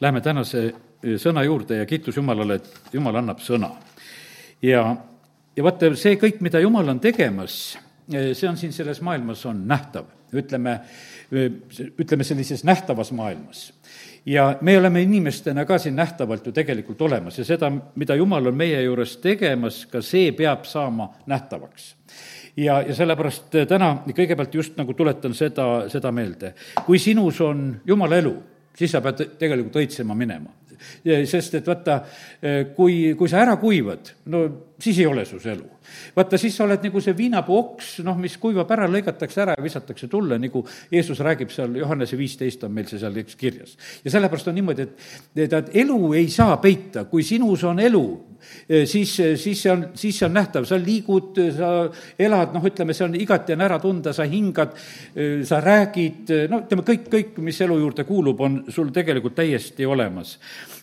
läheme tänase sõna juurde ja kiitus Jumalale, et Jumal annab sõna. ja, ja vaata, see kõik, mida Jumal on tegemas, see on siin selles maailmas, on nähtav, ütleme, ütleme sellises nähtavas maailmas ja me oleme inimestena ka siin nähtavalt ju tegelikult olemas ja seda, mida Jumal on meie juures tegemas, ka see peab saama nähtavaks ja, ja sellepärast täna kõigepealt just nagu tuletan seda, seda meelde. kui sinus on Jumala elu, siis sa pead tegelikult õitsema minema sest et vaata, kui, kui sa ära kuivad, no siis ei ole sus elu. vaata, siis sa oled nagu see viinapuu oks, noh, mis kuivab ära, lõigatakse ära ja visatakse tulle, nagu Jeesus räägib seal, Johannese viisteist on meil see seal eks kirjas. ja sellepärast on niimoodi, et tead, elu ei saa peita, kui sinus on elu, siis, siis see on, siis see on nähtav, sa liigud, sa elad, noh, ütleme, see on igati on ära tunda, sa hingad, sa räägid, no ütleme, kõik, kõik, mis elu juurde kuulub, on sul tegelikult täiesti olemas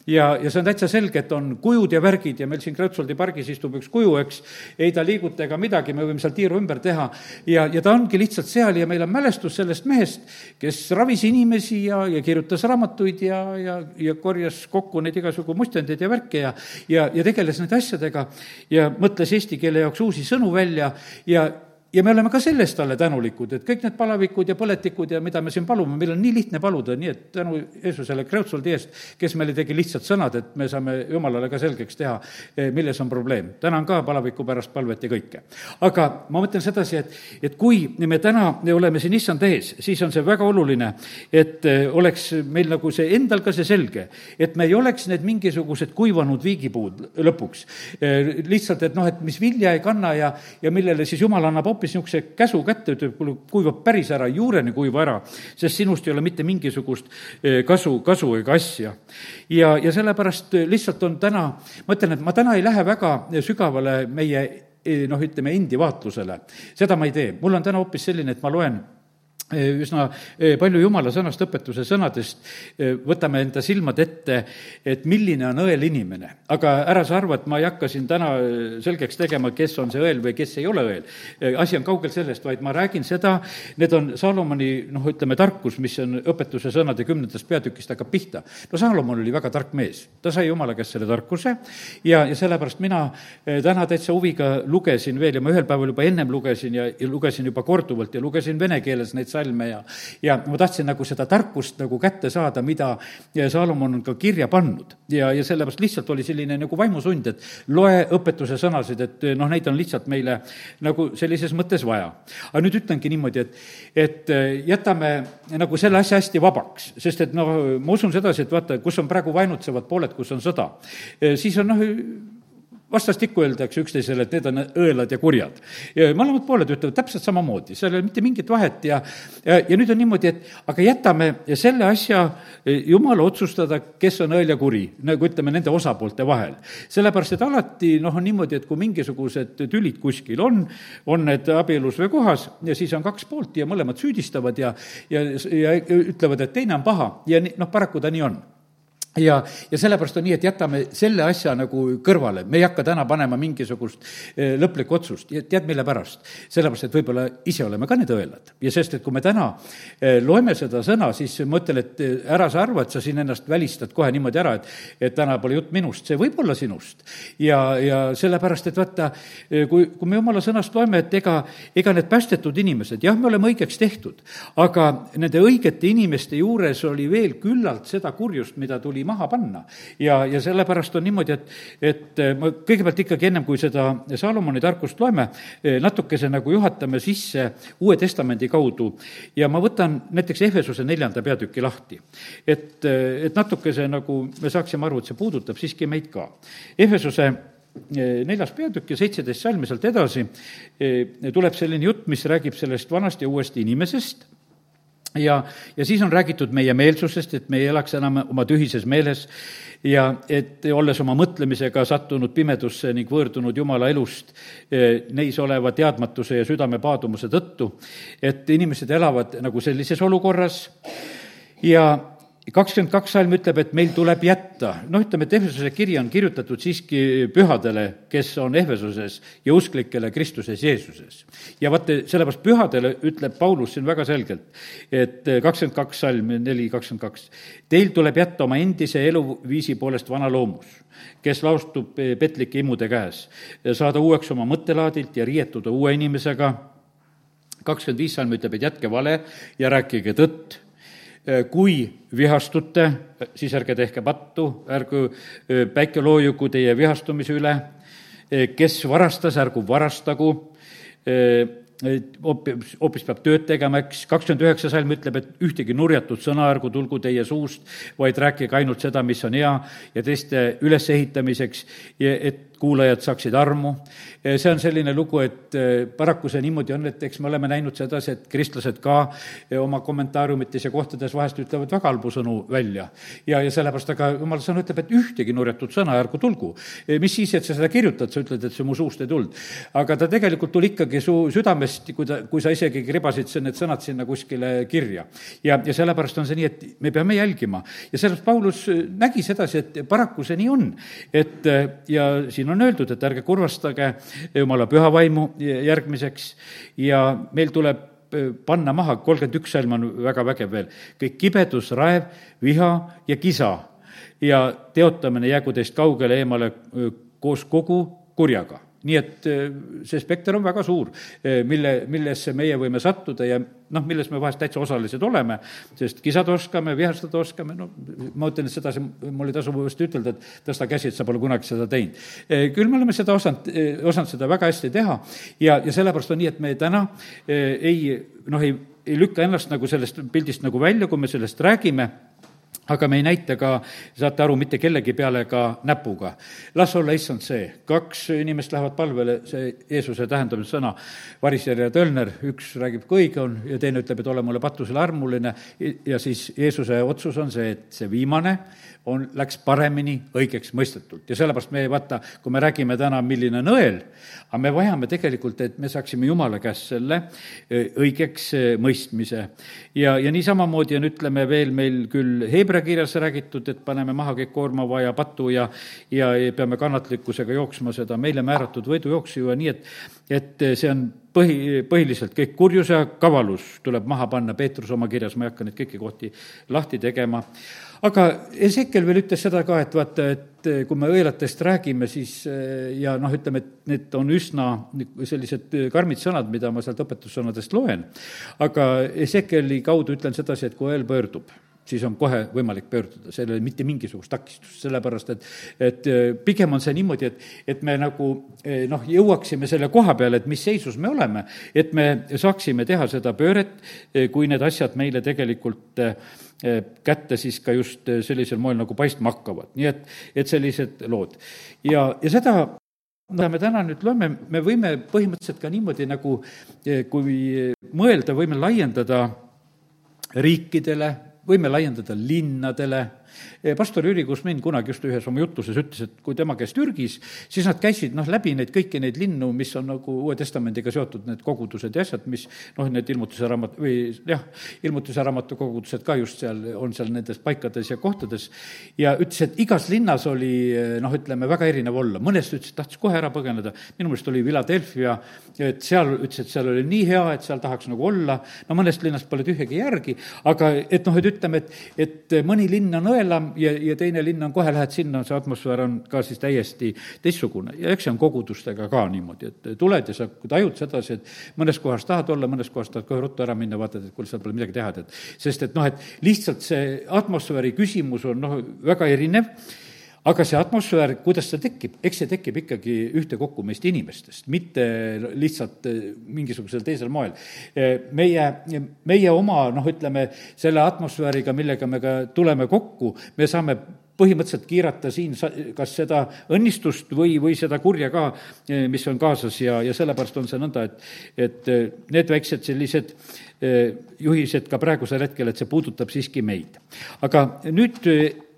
ja, ja see on täitsa selge, et on kujud ja värgid ja meil siin Kreutzwaldi pargis istub üks kuju, eks, ei ta liiguta ega midagi, me võime seal tiiru ümber teha. Ja, ja ta ongi lihtsalt seal ja meil on mälestus sellest mehest, kes ravis inimesi ja, ja kirjutas raamatuid ja, ja, ja korjas kokku neid igasugu mustendeid ja värke ja, ja, ja tegeles nende asjadega ja mõtles eesti keele jaoks uusi sõnu välja ja ja me oleme ka selle eest talle tänulikud, et kõik need palavikud ja põletikud ja mida me siin palume, meil on nii lihtne paluda, nii et tänu Jeesusele Kreutzwaldi eest, kes meile tegi lihtsad sõnad, et me saame Jumalale ka selgeks teha, eh, milles on probleem. tänan ka palaviku pärast palvet ja kõike. aga ma mõtlen sedasi, et, et kui me täna oleme siin issand ees, siis on see väga oluline, et eh, oleks meil nagu see endal ka see selge, et me ei oleks need mingisugused kuivanud viigipuud lõpuks. Eh, lihtsalt, et noh, et mis vilja ei kanna ja, ja millele siis Jumal annab hoopis hoopis niisuguse käsu kätte, ütleb, kuule, kuivab päris ära, juureni kuiva ära, sest sinust ei ole mitte mingisugust eh, kasu, kasu ega asja. ja, ja sellepärast lihtsalt on täna, ma ütlen, et ma täna ei lähe väga sügavale meie eh, noh, ütleme endi vaatlusele, seda ma ei tee, mul on täna hoopis selline, et ma loen Eh, üsna eh, palju jumala sõnast, õpetuse sõnadest eh, võtame enda silmad ette, et milline on õel inimene. aga ära sa arva, et ma ei hakka siin täna selgeks tegema, kes on see õel või kes ei ole õel. asi on kaugel sellest, vaid ma räägin seda, need on Salomoni noh, ütleme tarkus, mis on õpetuse sõnade kümnendast peatükist hakkab pihta. no Salomon oli väga tark mees, ta sai jumala käest selle tarkuse ja, ja sellepärast mina täna täitsa huviga lugesin veel ja ma ühel päeval juba ennem lugesin ja, ja lugesin juba korduvalt ja lugesin vene keeles neid salme ja, ja ma tahtsin nagu seda tarkust nagu kätte saada, mida Saalomon on ka kirja pannud. ja, ja sellepärast lihtsalt oli selline nagu vaimusund, et loe õpetuse sõnasid, et noh, neid on lihtsalt meile nagu sellises mõttes vaja. aga nüüd ütlengi niimoodi, et, et jätame nagu selle asja hästi vabaks, sest et noh, ma usun sedasi, et vaata, kus on praegu vainutsevad pooled, kus on sõda, siis on noh, vastastikku öeldakse üksteisele, et need on õelad ja kurjad. ja mõlemad pooled ütlevad täpselt samamoodi, seal ei ole mitte mingit vahet ja, ja, ja nüüd on niimoodi, et aga jätame selle asja eh, jumala otsustada, kes on õel ja kuri, nagu ütleme, nende osapoolte vahel. sellepärast, et alati noh, on niimoodi, et kui mingisugused tülid kuskil on, on need abielus või kohas ja siis on kaks poolt ja mõlemad süüdistavad ja, ja, ja ütlevad, et teine on paha ja noh, paraku ta nii on ja, ja sellepärast on nii, et jätame selle asja nagu kõrvale, me ei hakka täna panema mingisugust eh, lõplikku otsust ja tead, mille pärast? sellepärast, et võib-olla ise oleme ka need õelad ja sest, et kui me täna eh, loeme seda sõna, siis ma ütlen, et eh, ära sa arva, et sa siin ennast välistad kohe niimoodi ära, et, et täna pole jutt minust, see võib olla sinust. ja, ja sellepärast, et vaata, kui, kui me jumala sõnast loeme, et ega, ega need päästetud inimesed, jah, me oleme õigeks tehtud, aga nende õigete inimeste juures oli veel küllalt seda kurjust, mida tuli tuli maha panna. ja, ja sellepärast on niimoodi, et, et eh, ma kõigepealt ikkagi ennem, kui seda Salomoni tarkust loeme, eh, natukese nagu juhatame sisse Uue Testamendi kaudu ja ma võtan näiteks Ehvesuse neljanda peatüki lahti. et, eh, et natukese nagu me saaksime aru, et see puudutab siiski meid ka. Ehvesuse neljas peatükk ja seitseteist salmi sealt edasi tuleb selline jutt, mis räägib sellest vanast ja uuest inimesest ja, ja siis on räägitud meie meelsusest, et me ei elaks enam oma tühises meeles ja et olles oma mõtlemisega sattunud pimedusse ning võõrdunud Jumala elust eh, neis oleva teadmatuse ja südame paadumuse tõttu, et inimesed elavad nagu sellises olukorras. Ja kakskümmend kaks salm ütleb, et meil tuleb jätta, noh, ütleme, et Ehvesuse kiri on kirjutatud siiski pühadele, kes on Ehvesuses ja usklikele Kristuses Jeesuses. ja vaata, sellepärast pühadele ütleb Paulus siin väga selgelt, et kakskümmend kaks salm, neli kakskümmend kaks, teil tuleb jätta oma endise eluviisi poolest vana loomus, kes laostub petlike imude käes, saada uueks oma mõttelaadilt ja riietuda uue inimesega, kakskümmend viis salm ütleb, et jätke vale ja rääkige tõtt kui vihastute, siis ärge tehke pattu, ärgu äh, päike loojugu teie vihastumise üle, äh, kes varastas, ärgu varastagu, hoopis, hoopis peab tööd tegema, eks, kakskümmend üheksa salm ütleb, et ühtegi nurjatut sõna ärgu tulgu teie suust, vaid rääkige ainult seda, mis on hea ja teiste ülesehitamiseks, et kuulajad saaksid armu. see on selline lugu, et eh, paraku see niimoodi on, et eks me oleme näinud sedasi, et kristlased ka eh, oma kommentaariumites ja kohtades vahest ütlevad väga halbu sõnu välja. ja, ja sellepärast, aga jumala sõna ütleb, et ühtegi nurjatud sõna ärgu tulgu. Eh, mis siis, et sa seda kirjutad, sa ütled, et see mu suust ei tulnud. aga ta tegelikult tuli ikkagi su südamest, kui ta, kui sa isegi kribasid need sõnad sinna kuskile kirja. ja, ja sellepärast on see nii, et me peame jälgima. ja sellepärast Paulus nägi sedasi, et paraku see nii on. et ja siin on on öeldud, et ärge kurvastage jumala püha vaimu järgmiseks. Ja meil tuleb e, panna maha, kolmkümmend üks salm on väga vägev veel, kõik kibedus, raev, viha ja kisa ja teotamine jäägu teist kaugele eemale e, koos kogu kurjaga nii et äh, see spekter on väga suur, äh, mille, millesse meie võime sattuda ja noh, milles me vahest täitsa osalised oleme, sest kisada oskame, vihastada oskame, no ma ütlen, et sedasi mul ei tasu uuesti ütelda, et tõsta käsi, et sa pole kunagi seda teinud. Äh, küll me oleme seda osanud, osanud seda väga hästi teha ja, ja sellepärast on nii, et me täna ei noh, ei, ei lükka ennast nagu sellest pildist nagu välja, kui me sellest räägime aga me ei näita ka, saate aru, mitte kellegi peale ka näpuga. las olla issand see, kaks inimest lähevad palvele, see Jeesuse tähendamise sõna, variser ja tölner, üks räägib, kui õige on, ja teine ütleb, et ole mulle patusele armuline, ja siis Jeesuse otsus on see, et see viimane on, läks paremini õigeks mõistetult. Ja sellepärast me vaata, kui me räägime täna, milline on õel, aga me vajame tegelikult, et me saaksime Jumala käest selle e, õigeks e, mõistmise. ja, ja niisamamoodi on, ütleme veel meil küll Hebra kirjas räägitud, et paneme maha kõik koormava ja patu ja ja peame kannatlikkusega jooksma seda meile määratud võidujooksu ja nii, et et see on põhi, põhiliselt kõik kurjus ja kavalus tuleb maha panna, Peetrus oma kirjas, ma ei hakka neid kõiki kohti lahti tegema aga Ezekiel veel ütles seda ka, et vaata, et eh, kui me õelatest räägime, siis eh, ja noh, ütleme, et need on üsna sellised karmid sõnad, mida ma sealt õpetussõnadest loen, aga Ezekieli kaudu ütlen sedasi, et kui õel pöördub, siis on kohe võimalik pöörduda, seal ei ole mitte mingisugust takistust, sellepärast et, et eh, pigem on see niimoodi, et, et me nagu noh, jõuaksime selle koha peale, et mis seisus me oleme, et me saaksime teha seda pööret, kui need asjad meile tegelikult äh, kätte siis ka just sellisel moel nagu paistma hakkavad, nii et, et sellised lood. ja, ja seda mida me täna nüüd loeme, me võime põhimõtteliselt ka niimoodi nagu, kui mõelda, võime laiendada riikidele, võime laiendada linnadele pastor Jüri Kusmin kunagi just ühes oma jutluses ütles, et kui tema käis Türgis, siis nad käisid noh, läbi neid kõiki neid linnu, mis on nagu Uue Testamendiga seotud, need kogudused ja asjad, mis noh, need ilmutuse raamat või jah, ilmutuse raamatu kogudused ka just seal, on seal nendes paikades ja kohtades, ja ütles, et igas linnas oli noh, ütleme, väga erinev olla, mõnest ütles, et tahtis kohe ära põgeneda, minu meelest oli Philadelphia, et seal ütles, et seal oli nii hea, et seal tahaks nagu olla, no mõnest linnast pole tühjagi järgi, aga et noh, et ütleme, et, et mõni linn on õelam ja, ja teine linn on, kohe lähed sinna, see atmosfäär on ka siis täiesti teistsugune. ja eks see on kogudustega ka niimoodi, et tuled ja sa tajud sedasi, et mõnes kohas tahad olla, mõnes kohas tahad kohe ruttu ära minna, vaatad, et kuule, seal pole midagi teha, tead. sest et noh, et lihtsalt see atmosfääri küsimus on noh, väga erinev aga see atmosfäär, kuidas see tekib, eks see tekib ikkagi ühtekokku meist inimestest, mitte lihtsalt eh, mingisugusel teisel moel. Eh, meie, meie oma noh, ütleme, selle atmosfääriga, millega me ka tuleme kokku, me saame põhimõtteliselt kiirata siin kas seda õnnistust või, või seda kurja ka, eh, mis on kaasas ja, ja sellepärast on see nõnda, et, et need väiksed sellised juhised ka praegusel hetkel, et see puudutab siiski meid. aga nüüd,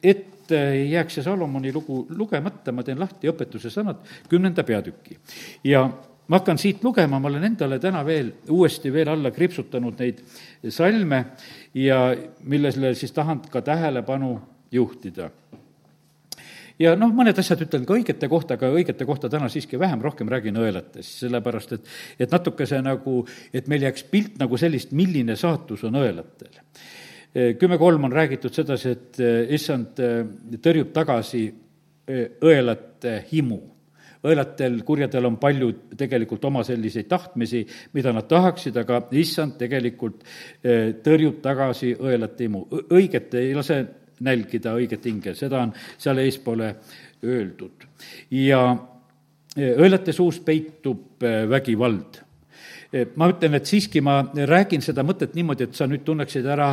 et et ei jääks see Salomoni lugu lugemata, ma teen lahti õpetuse sõnad, kümnenda peatüki. ja ma hakkan siit lugema, ma olen endale täna veel uuesti veel alla kriipsutanud neid salme ja millele siis tahan ka tähelepanu juhtida ja noh, mõned asjad ütlen ka õigete kohta, aga õigete kohta täna siiski vähem, rohkem räägin õelatest, sellepärast et, et natuke see nagu, et meil jääks pilt nagu sellist, milline saatus on õelatel. Kümme kolm on räägitud sedasi, et issand tõrjub tagasi õelate himu õelatel, kurjadel on palju tegelikult oma selliseid tahtmisi, mida nad tahaksid, aga issand tegelikult tõrjub tagasi õelate himu. õiget ei lase nälgida õiget hinge, seda on seal eespoole öeldud. ja õelate suus peitub vägivald. Ma ütlen, et siiski ma räägin seda mõtet niimoodi, et sa nüüd tunneksid ära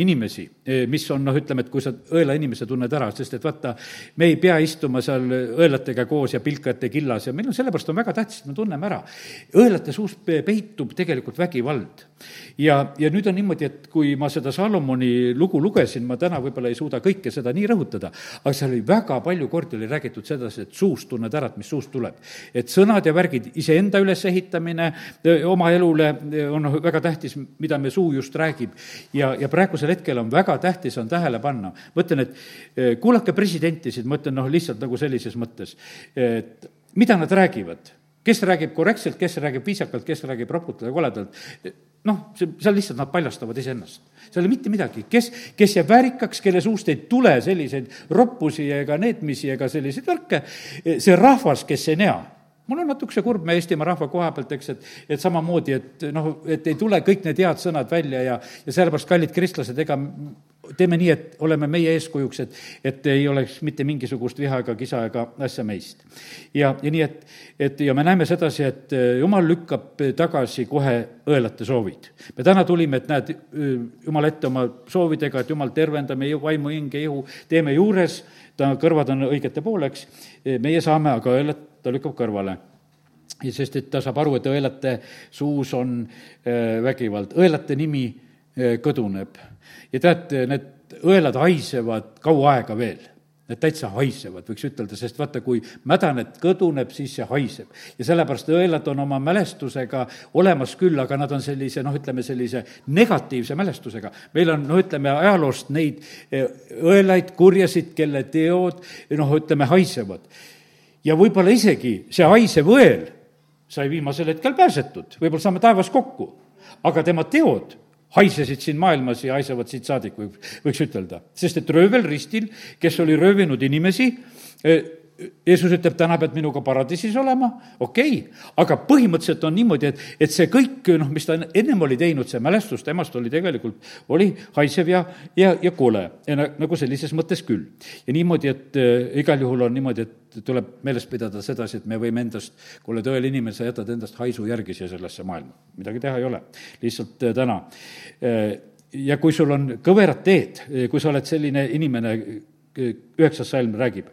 inimesi, mis on noh, ütleme, et kui sa õelainimese tunned ära, sest et vaata, me ei pea istuma seal õelatega koos ja pilkajate killas ja meil on, sellepärast on väga tähtis, et me tunneme ära. õelate suus peitub tegelikult vägivald ja, ja nüüd on niimoodi, et kui ma seda Salomoni lugu lugesin, ma täna võib-olla ei suuda kõike seda nii rõhutada, aga seal oli väga palju kordi oli räägitud sedasi, et suust tunned ära, et mis suust tuleb. et sõnad ja värgid, iseenda ülesehitamine oma elule on noh, väga tähtis, mida me suu just räägib. ja, ja praegusel hetkel on väga tähtis, on tähele panna, ma ütlen, et kuulake presidentisid, ma ütlen noh, lihtsalt nagu sellises mõttes, et mida nad räägivad? Kes räägib korrektselt, kes räägib viisakalt, kes räägib roputult ja koledalt, noh, see, seal lihtsalt nad paljastavad iseennast. seal ei ole mitte midagi, kes, kes jääb väärikaks, kelle suust ei tule selliseid roppusi ega neetmisi ega selliseid värke, see rahvas, kes ei nea mul on natukese kurb meie Eestimaa rahva koha pealt, eks, et, et samamoodi, et noh, et ei tule kõik need head sõnad välja ja, ja sellepärast, kallid kristlased, ega teeme nii, et oleme meie eeskujuks, et, et ei oleks mitte mingisugust viha ega kisa ega asja meist. ja, ja nii, et, et ja me näeme sedasi, et äh, jumal lükkab tagasi kohe õelate soovid. me täna tulime, et näed, äh, jumal ette oma soovidega, et jumal, tervenda meie vaimu, hinge, ihu, teeme juures, ta kõrvad on õigete pooleks, meie saame aga õelat ta lükkab kõrvale sest et ta saab aru, et õelate suus on äh, vägivald, õelate nimi kõduneb ja tead, need õelad haisevad kaua aega veel need täitsa haisevad, võiks ütelda, sest vaata, kui mädanet kõduneb, siis see haiseb. ja sellepärast õelad on oma mälestusega olemas küll, aga nad on sellise noh, ütleme sellise negatiivse mälestusega. meil on, no ütleme, ajaloost neid e, õelaid, kurjasid, kelle teod noh, ütleme, haisevad. Ja võib-olla isegi see haisev õel sai viimasel hetkel pääsetud, võib-olla saame taevas kokku, aga tema teod haisesid siin maailmas ja haisevad siit saadik, võib, võiks ütelda. sest et röövel ristil, kes oli röövinud inimesi, eh, Jeesus ütleb, täna pead minuga paradiisis olema, okei okay., aga põhimõtteliselt on niimoodi, et, et see kõik, noh, mis ta ennem oli teinud, see mälestus temast oli tegelikult, oli haisev ja, ja, ja kole nagu sellises mõttes küll. ja niimoodi, et äh, igal juhul on niimoodi, et tuleb meeles pidada sedasi, et me võime endast, kui oled õel inimene, sa jätad endast haisu järgi siia sellesse maailma. midagi teha ei ole, lihtsalt äh, täna äh,. ja kui sul on kõverad teed, kui sa oled selline inimene, üheksas salm räägib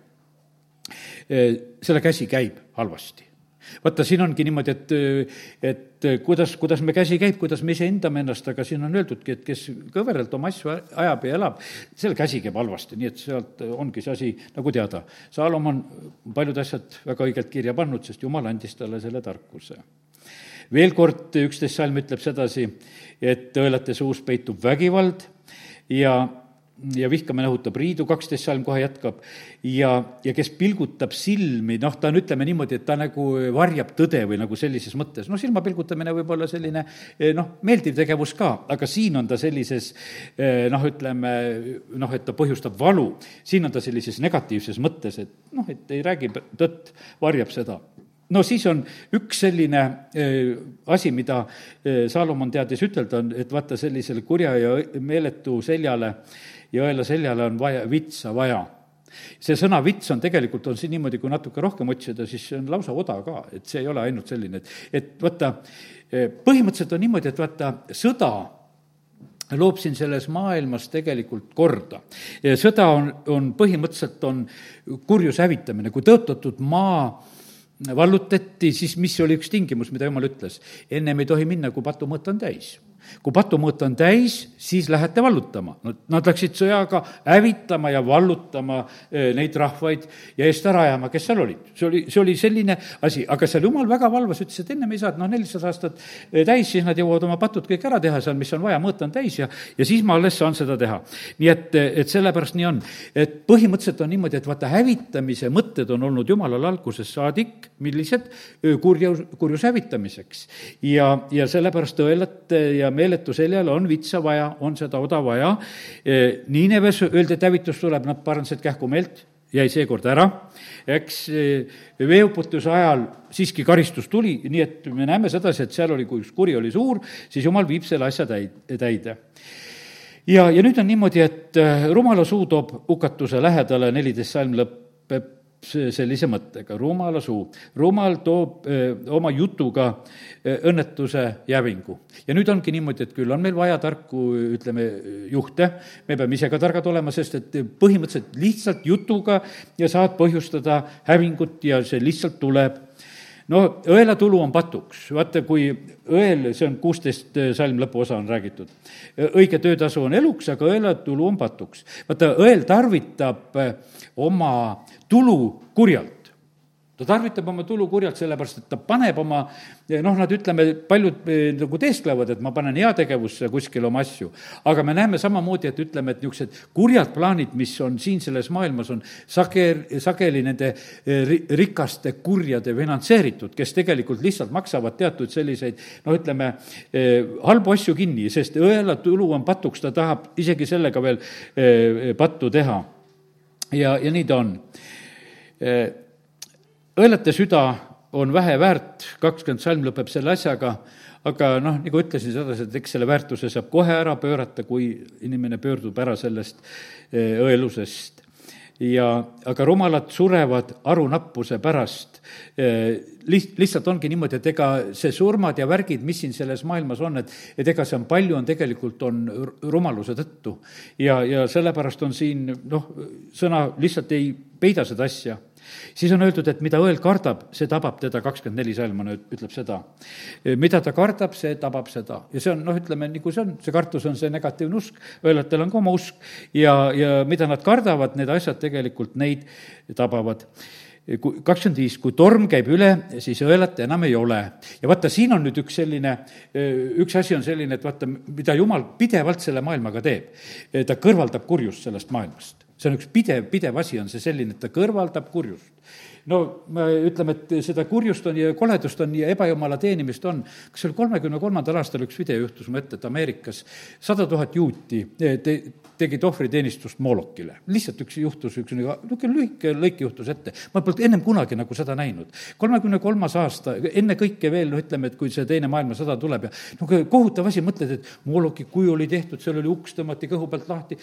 selle käsi käib halvasti vaata, siin ongi niimoodi, et, et kuidas, kuidas me käsi käib, kuidas me ise hindame ennast, aga siin on öeldudki, et kes kõveralt oma asju ajab ja elab, selle käsi käib halvasti, nii et sealt ongi see asi nagu teada. Saalomon paljud asjad väga õigelt kirja pannud, sest Jumal andis talle selle tarkuse. veel kord üksteist salm ütleb sedasi, et õelate suus peitub vägivald ja ja vihkamine õhutab riidu, kaksteist salm kohe jätkab, ja, ja kes pilgutab silmi, noh, ta on, ütleme niimoodi, et ta nagu varjab tõde või nagu sellises mõttes, noh, silma pilgutamine võib olla selline eh, noh, meeldiv tegevus ka, aga siin on ta sellises eh, noh, ütleme noh, et ta põhjustab valu, siin on ta sellises negatiivses mõttes, et noh, et ei räägi tõtt, varjab seda. No siis on üks selline äh, asi, mida äh, Saalomon teadis ütelda, on, et vaata, sellisele kurja ja meeletu seljale ja õela seljale on vaja, vitsa vaja see sõna vits on tegelikult, on siin niimoodi, kui natuke rohkem otsida, siis see on lausa oda ka, et see ei ole ainult selline, et, et vaata, põhimõtteliselt on niimoodi, et vaata, sõda loob siin selles maailmas tegelikult korda. sõda on, on põhimõtteliselt, on kurjuse hävitamine, kui tõotatud maa vallutati, siis mis oli üks tingimus, mida jumal ütles? ennem ei tohi minna, kui patumõõt on täis kui patumõõt on täis, siis lähete vallutama. Nad läksid sõjaga hävitama ja vallutama eh, neid rahvaid ja eest ära ajama, kes seal olid. see oli, see oli selline asi, aga seal jumal väga valvas, ütles, et ennem ei saa, et noh, nelisada aastat eh, täis, siis nad jõuavad oma patud kõik ära teha seal, mis on vaja, mõõt on täis ja, ja siis ma alles saan seda teha. nii et, et sellepärast nii on. et põhimõtteliselt on niimoodi, et vaata, hävitamise mõtted on olnud jumalal algusest saadik, millised? kurjus, kurjuse hävitamiseks. ja, ja sellepärast õelate ja meeletu seljal on vitsa vaja, on seda oda vaja. E, Niineves öeldi, et hävitus tuleb, nad parandasid kähku meelt, jäi seekord ära, eks e, veeuputuse ajal siiski karistus tuli, nii et me näeme sedasi, et seal oli, kui kuri oli suur, siis jumal viib selle asja täid-, täide ja, ja nüüd on niimoodi, et e, rumala suu toob hukatuse lähedale, neliteist salm lõpeb sellise mõttega, rumala suu. rumal toob öö, oma jutuga öö, õnnetuse jävingu. ja nüüd ongi niimoodi, et küll on meil vaja tarku, ütleme, juhte, me peame ise ka targad olema, sest et põhimõtteliselt lihtsalt jutuga ja saad põhjustada hävingut ja see lihtsalt tuleb no õelatulu on patuks, vaata, kui õel, see on kuusteist salm lõpuosa on räägitud, õige töötasu on eluks, aga õelatulu on patuks. vaata, õel tarvitab oma tulu kurjalt ta tarvitab oma tulu kurjalt, sellepärast et ta paneb oma noh, nad ütleme, paljud eh, nagu teesklevad, et ma panen heategevusse kuskile oma asju. aga me näeme samamoodi, et ütleme, et niisugused kurjad plaanid, mis on siin selles maailmas, on sage-, sageli nende eh, rikaste kurjade finantseeritud, kes tegelikult lihtsalt maksavad teatud selliseid noh, ütleme, eh, halbu asju kinni, sest õela tulu on patuks, ta tahab isegi sellega veel pattu teha ja, ja nii ta on. õelate süda on vähe väärt, kakskümmend salm lõpeb selle asjaga, aga noh, nagu ütlesin sedasi, et eks selle väärtuse saab kohe ära pöörata, kui inimene pöördub ära sellest õelusest ja, aga rumalad surevad arunappuse pärast. Liht-, lihtsalt ongi niimoodi, et ega see surmad ja värgid, mis siin selles maailmas on, et, et ega see on palju, on tegelikult, on rumaluse tõttu. ja, ja sellepärast on siin noh, sõna lihtsalt ei peida seda asja siis on öeldud, et mida õel kardab, see tabab teda, kakskümmend neli salm on, ütleb seda. mida ta kardab, see tabab seda ja see on noh, ütleme nagu see on, see kartus on see negatiivne usk, õelatel on ka oma usk ja, ja mida nad kardavad, need asjad tegelikult neid tabavad kui kakskümmend viis, kui torm käib üle, siis õelat enam ei ole. ja vaata, siin on nüüd üks selline, üks asi on selline, et vaata, mida jumal pidevalt selle maailmaga teeb. ta kõrvaldab kurjust sellest maailmast. See on üks pidev, pidev asi, on see selline, et ta kõrvaldab kurjust no me ütleme, et seda kurjust on ja koledust on ja ebajumala teenimist on. kas see oli kolmekümne kolmandal aastal üks video juhtus mu ette, et Ameerikas sada tuhat juuti te-, tegid ohvriteenistust Molokile. lihtsalt üks juhtus, üks niisugune lühike lõik juhtus ette. ma polnud ennem kunagi nagu seda näinud. kolmekümne kolmas aasta, enne kõike veel, noh, ütleme, et kui see Teine maailmasõda tuleb ja noh, kohutav asi, mõtled, et Moloki kuju oli tehtud, seal oli uks, tõmmati kõhu pealt lahti,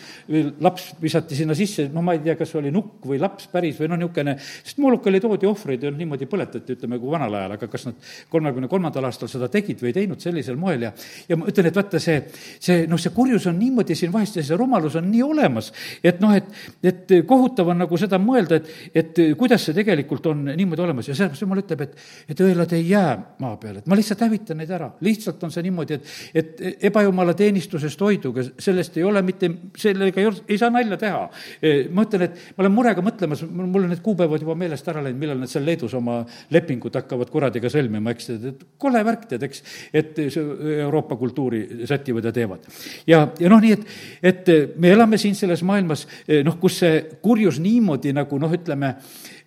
laps visati sinna sisse, no ma ei tea, kas oli nukk või laps päris või noh, niisugune, sest Molokile toodi ohvreid ja niimoodi põletati, ütleme, kui vanal ajal, aga kas nad kolmekümne kolmandal aastal seda tegid või ei teinud sellisel moel ja ja ma ütlen, et vaata, see, see noh, see kurjus on niimoodi siin vahest ja see rumalus on nii olemas, et noh, et, et kohutav on nagu seda mõelda, et, et kuidas see tegelikult on niimoodi olemas ja sellepärast jumal ütleb, et, et õelad ei jää maa peale, et ma lihtsalt hävitan neid ära. lihtsalt on see niimoodi, et, et ebajumala teenistusest hoiduge, sellest ei ole mitte, sellega ei, ei saa nalja teha. ma ütlen, et ma olen murega mõtlemas, mul on need kuupäevad juba meelest ära läinud, millal nad seal Leedus oma lepingut hakkavad kuradiga sõlmima, eks, et kole värk tead, eks, et Euroopa kultuuri sätivad ja teevad. ja, ja noh, nii et, et me elame siin selles maailmas, eh, noh, kus see kurjus niimoodi nagu noh, ütleme,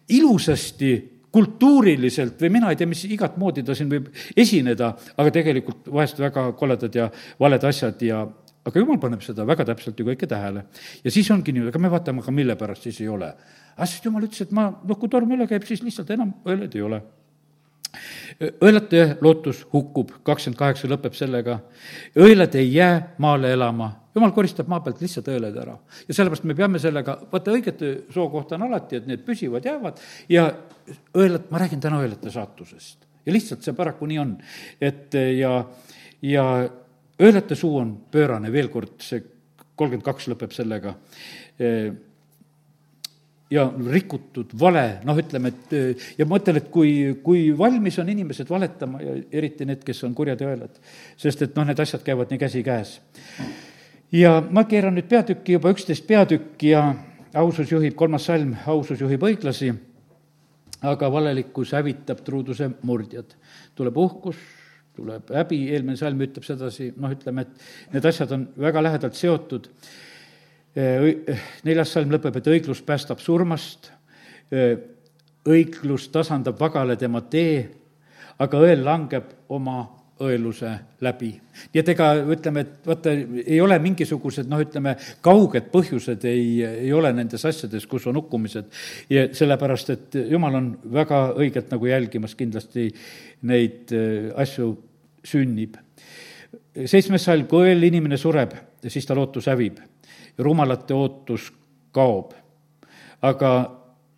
ilusasti kultuuriliselt või mina ei tea, mis igat moodi ta siin võib esineda, aga tegelikult vahest väga koledad ja valed asjad ja aga jumal paneb seda väga täpselt ju kõike tähele. ja siis ongi nii, aga me vaatame, aga mille pärast siis ei ole. aga sest jumal ütles, et ma, noh, kui torm üle käib, siis lihtsalt enam õeled ei ole õelate lootus hukkub, kakskümmend kaheksa lõpeb sellega. õelad ei jää maale elama, jumal koristab maa pealt lihtsalt õeled ära. ja sellepärast me peame sellega, vaata õigete soo kohta on alati, et need püsivad, jäävad ja õelad, ma räägin täna õelate saatusest. ja lihtsalt see paraku nii on. et ja, ja õelate suu on pöörane, veel kord, see kolmkümmend kaks lõpeb sellega ja rikutud, vale, noh, ütleme, et ja ma mõtlen, et kui, kui valmis on inimesed valetama ja eriti need, kes on kurjad ja õelad, sest et noh, need asjad käivad nii käsikäes. Ja ma keeran nüüd peatükki, juba üksteist peatükki ja ausus juhib, kolmas salm, ausus juhib õiglasi, aga valelikkus hävitab truuduse murdjad. tuleb uhkus, tuleb häbi, eelmine salm ütleb sedasi, noh, ütleme, et need asjad on väga lähedalt seotud neljas salm lõpeb, et õiglus päästab surmast, õiglus tasandab vagale tema tee, aga õel langeb oma õeluse läbi. nii et ega ütleme, et vaata, ei ole mingisugused noh, ütleme, kauged põhjused ei, ei ole nendes asjades, kus on hukkumised. ja sellepärast, et jumal on väga õigelt nagu jälgimas kindlasti neid asju sünnib. seitsmes salm, kui õel inimene sureb, siis ta lootus hävib rumalate ootus kaob. aga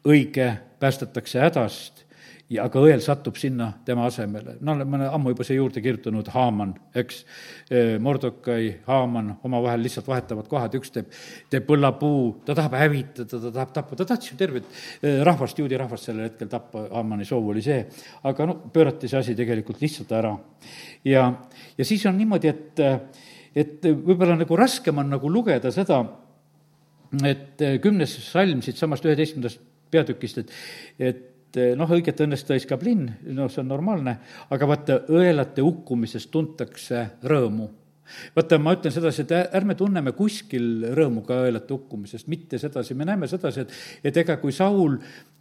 õige päästetakse hädast ja aga õel satub sinna tema asemele. no ma olen ammu juba siia juurde kirjutanud Haaman, eks, Mordokai, Haaman omavahel lihtsalt vahetavad kohad, üks teeb, teeb põllapuu, ta tahab hävitada, ta tahab tappa, ta tahtis ju tervet rahvast, juudi rahvast sellel hetkel tappa, Haamani soov oli see. aga no pöörati see asi tegelikult lihtsalt ära. ja, ja siis on niimoodi, et et võib-olla nagu raskem on nagu lugeda seda, et kümnes salm siitsamast üheteistkümnendast peatükist, et, et noh, õiget õnnest tõiskab linn, noh, see on normaalne, aga vaata, õelate hukkumisest tuntakse rõõmu. Vaata, ma ütlen sedasi, et ärme tunneme kuskil rõõmu ka õelate hukkumisest, mitte sedasi, me näeme sedasi, et, et ega kui Saul,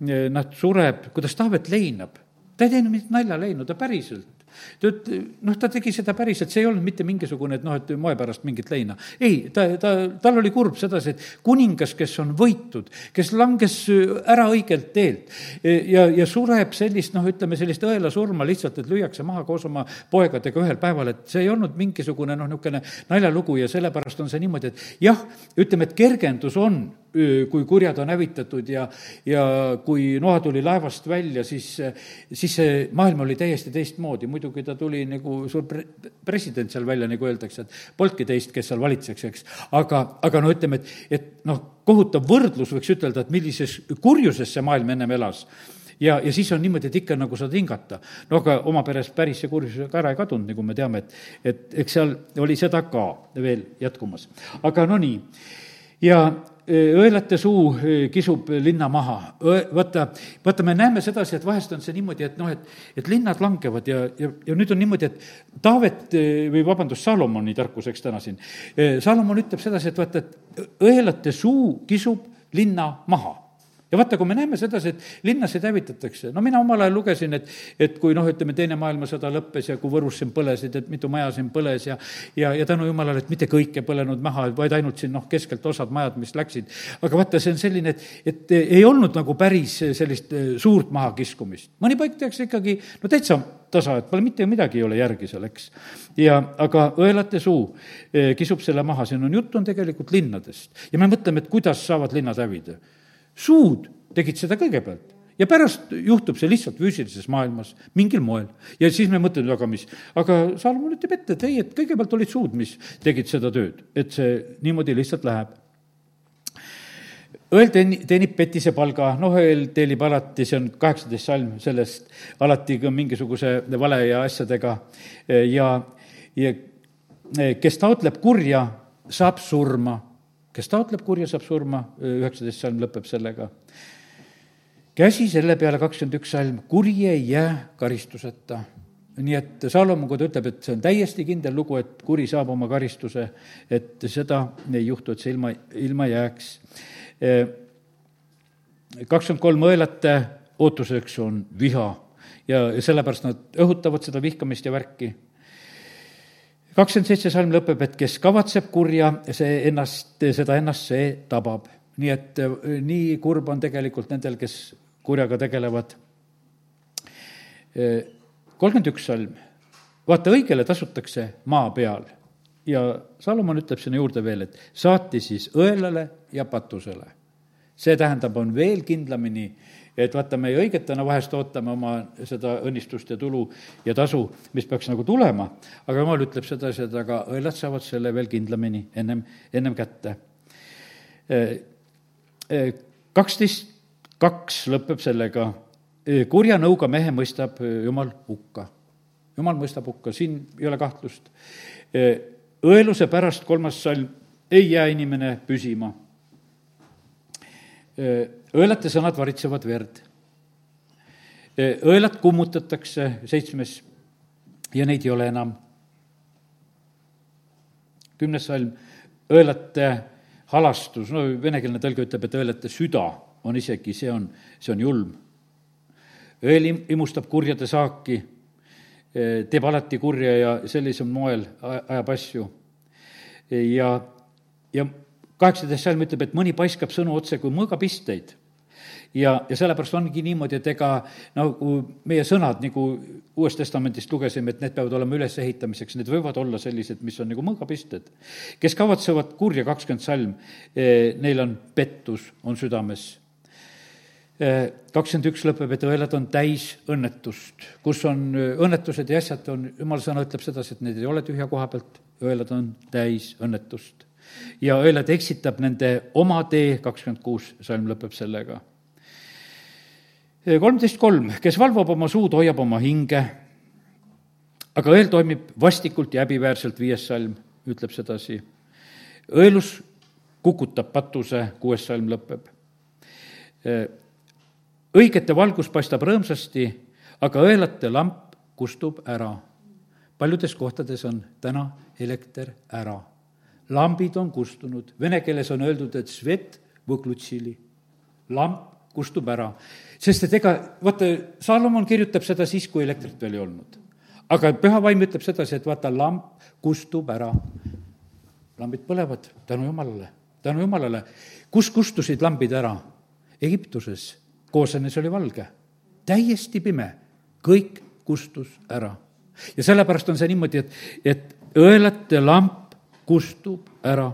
noh, sureb, kuidas Taavet leinab, ta ei teinud mingit naljaleinu, ta päriselt ta üt-, noh, ta tegi seda päriselt, see ei olnud mitte mingisugune, et noh, et moe pärast mingit leina. ei, ta, ta, tal oli kurb sedasi, et kuningas, kes on võitud, kes langes ära õigelt teelt ja, ja sureb sellist, noh, ütleme sellist õelasurma lihtsalt, et lüüakse maha koos oma poegadega ühel päeval, et see ei olnud mingisugune noh, niisugune naljalugu ja sellepärast on see niimoodi, et jah, ütleme, et kergendus on kui kurjad on hävitatud ja, ja kui Noa tuli laevast välja, siis, siis see maailm oli täiesti teistmoodi, muidugi ta tuli nagu suur pre-, president seal välja, nagu öeldakse, et polnudki teist, kes seal valitseks, eks. aga, aga no ütleme, et, et noh, kohutav võrdlus, võiks ütelda, et millises kurjuses see maailm ennem elas ja, ja siis on niimoodi, et ikka nagu saad hingata. no aga oma peres päris see kurjus ka ära ei kadunud, nagu me teame, et, et eks seal oli seda ka veel jätkumas. aga no nii, ja õelate suu kisub linna maha. vaata, vaata, me näeme sedasi, et vahest on see niimoodi, et noh, et, et linnad langevad ja, ja, ja nüüd on niimoodi, et Taavet või vabandust, Salomoni tarkuseks täna siin. Salomon ütleb sedasi, et vaata, et õelate suu kisub linna maha ja vaata, kui me näeme sedasi, et linnasid hävitatakse, no mina omal ajal lugesin, et, et kui noh, ütleme, Teine maailmasõda lõppes ja kui Võrus siin põlesid, et mitu maja siin põles ja ja, ja tänu jumalale, et mitte kõik ei põlenud maha, vaid ainult siin noh, keskelt osad majad, mis läksid. aga vaata, see on selline, et, et ei olnud nagu päris sellist eh, suurt mahakiskumist. mõni paik tehakse ikkagi no täitsa tasa, et pole mitte midagi ei ole järgi seal, eks. ja aga õelate suu eh, kisub selle maha, siin on, jutt on tegelikult linnadest. ja me mõtleme, et kuidas saavad linnad hävida suud tegid seda kõigepealt ja pärast juhtub see lihtsalt füüsilises maailmas mingil moel. ja siis me mõtleme, aga mis, aga Salomon ütleb ette, et ei, et kõigepealt olid suud, mis tegid seda tööd, et see niimoodi lihtsalt läheb. õel teeni-, teenib petise palga, noh, õel teenib alati, see on kaheksateist salm sellest, alati ka mingisuguse vale ja asjadega ja, ja kes taotleb kurja, saab surma kes taotleb kurja, saab surma, üheksateist salm lõpeb sellega. käsi selle peale, kakskümmend üks salm, kuri ei jää karistuseta. nii et Salomon, kui ta ütleb, et see on täiesti kindel lugu, et kuri saab oma karistuse, et seda ei juhtu, et see ilma, ilma jääks. kakskümmend kolm õelate ootuseks on viha ja, ja sellepärast nad õhutavad seda vihkamist ja värki kakskümmend seitse salm lõpeb, et kes kavatseb kurja, see ennast, seda ennast see tabab. nii et äh, nii kurb on tegelikult nendel, kes kurjaga tegelevad. Äh, kolmkümmend üks salm, vaata, õigele tasutakse maa peal ja Salomon ütleb sinna juurde veel, et saati siis õelale ja patusele. see tähendab, on veel kindlamini äh, et vaata, me õigetena vahest ootame oma seda õnnistust ja tulu ja tasu, mis peaks nagu tulema, aga jumal ütleb sedasi, et aga õelad saavad selle veel kindlamini ennem, ennem kätte. kaksteist kaks lõpeb sellega, kurja nõuga mehe mõistab Jumal hukka. Jumal mõistab hukka, siin ei ole kahtlust. õeluse pärast, kolmas salm, ei jää inimene püsima. Õelate sõnad varitsevad verd. õelad kummutatakse, seitsmes, ja neid ei ole enam. kümnes salm, õelate halastus, no venekeelne tõlge ütleb, et õelate süda on isegi, see on, see on julm. õel imustab kurjade saaki, teeb alati kurja ja sellisel moel ajab asju. ja, ja kaheksateist salm ütleb, et mõni paiskab sõnu otse kui mõõgapisteid ja, ja sellepärast ongi niimoodi, et ega nagu meie sõnad, nagu Uuest Testamendist lugesime, et need peavad olema ülesehitamiseks, need võivad olla sellised, mis on nagu mõõgapisted. kes kavatsevad kurja, kakskümmend salm, eh, neil on pettus, on südames. Eh, kakskümmend üks lõpeb, et õelad on täis õnnetust, kus on eh, õnnetused ja asjad on, jumala sõna ütleb sedasi, et need ei ole tühja koha pealt, õelad on täis õnnetust. ja õelad eksitab nende oma tee, kakskümmend kuus salm lõpeb sellega kolmteist kolm, kes valvab oma suud, hoiab oma hinge, aga õel toimib vastikult ja häbiväärselt, viies salm ütleb sedasi. õelus kukutab patuse, kuues salm lõpeb. õigete valgus paistab rõõmsasti, aga õelate lamp kustub ära. paljudes kohtades on täna elekter ära. lambid on kustunud, vene keeles on öeldud, et svet võklutsili, lamp kustub ära. sest et ega, vaata, Salomon kirjutab seda siis, kui elektrit veel ei olnud. aga püha vaim ütleb sedasi, et vaata, lamp kustub ära. lambid põlevad tänu jumalale, tänu jumalale. kus kustusid lambid ära? Egiptuses, Koosenes oli valge, täiesti pime, kõik kustus ära. ja sellepärast on see niimoodi, et, et õelate lamp kustub ära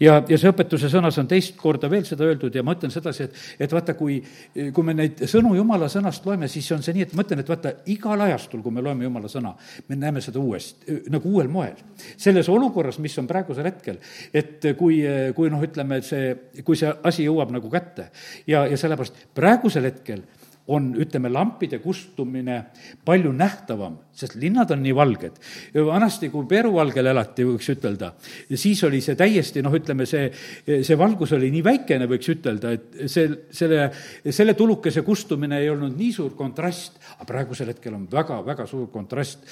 ja, ja see õpetuse sõnas on teist korda veel seda öeldud ja ma ütlen sedasi, et, et vaata, kui, kui me neid sõnu jumala sõnast loeme, siis on see nii, et ma ütlen, et vaata, igal ajastul, kui me loeme jumala sõna, me näeme seda uuesti, nagu uuel moel. selles olukorras, mis on praegusel hetkel, et kui, kui noh, ütleme, see, kui see asi jõuab nagu kätte ja, ja sellepärast praegusel hetkel on, ütleme, lampide kustumine palju nähtavam, sest linnad on nii valged. vanasti, kui Peruvalgel elati, võiks ütelda, siis oli see täiesti noh, ütleme see, see valgus oli nii väikene, võiks ütelda, et see, selle, selle tulukese kustumine ei olnud nii suur kontrast, aga praegusel hetkel on väga, väga suur kontrast,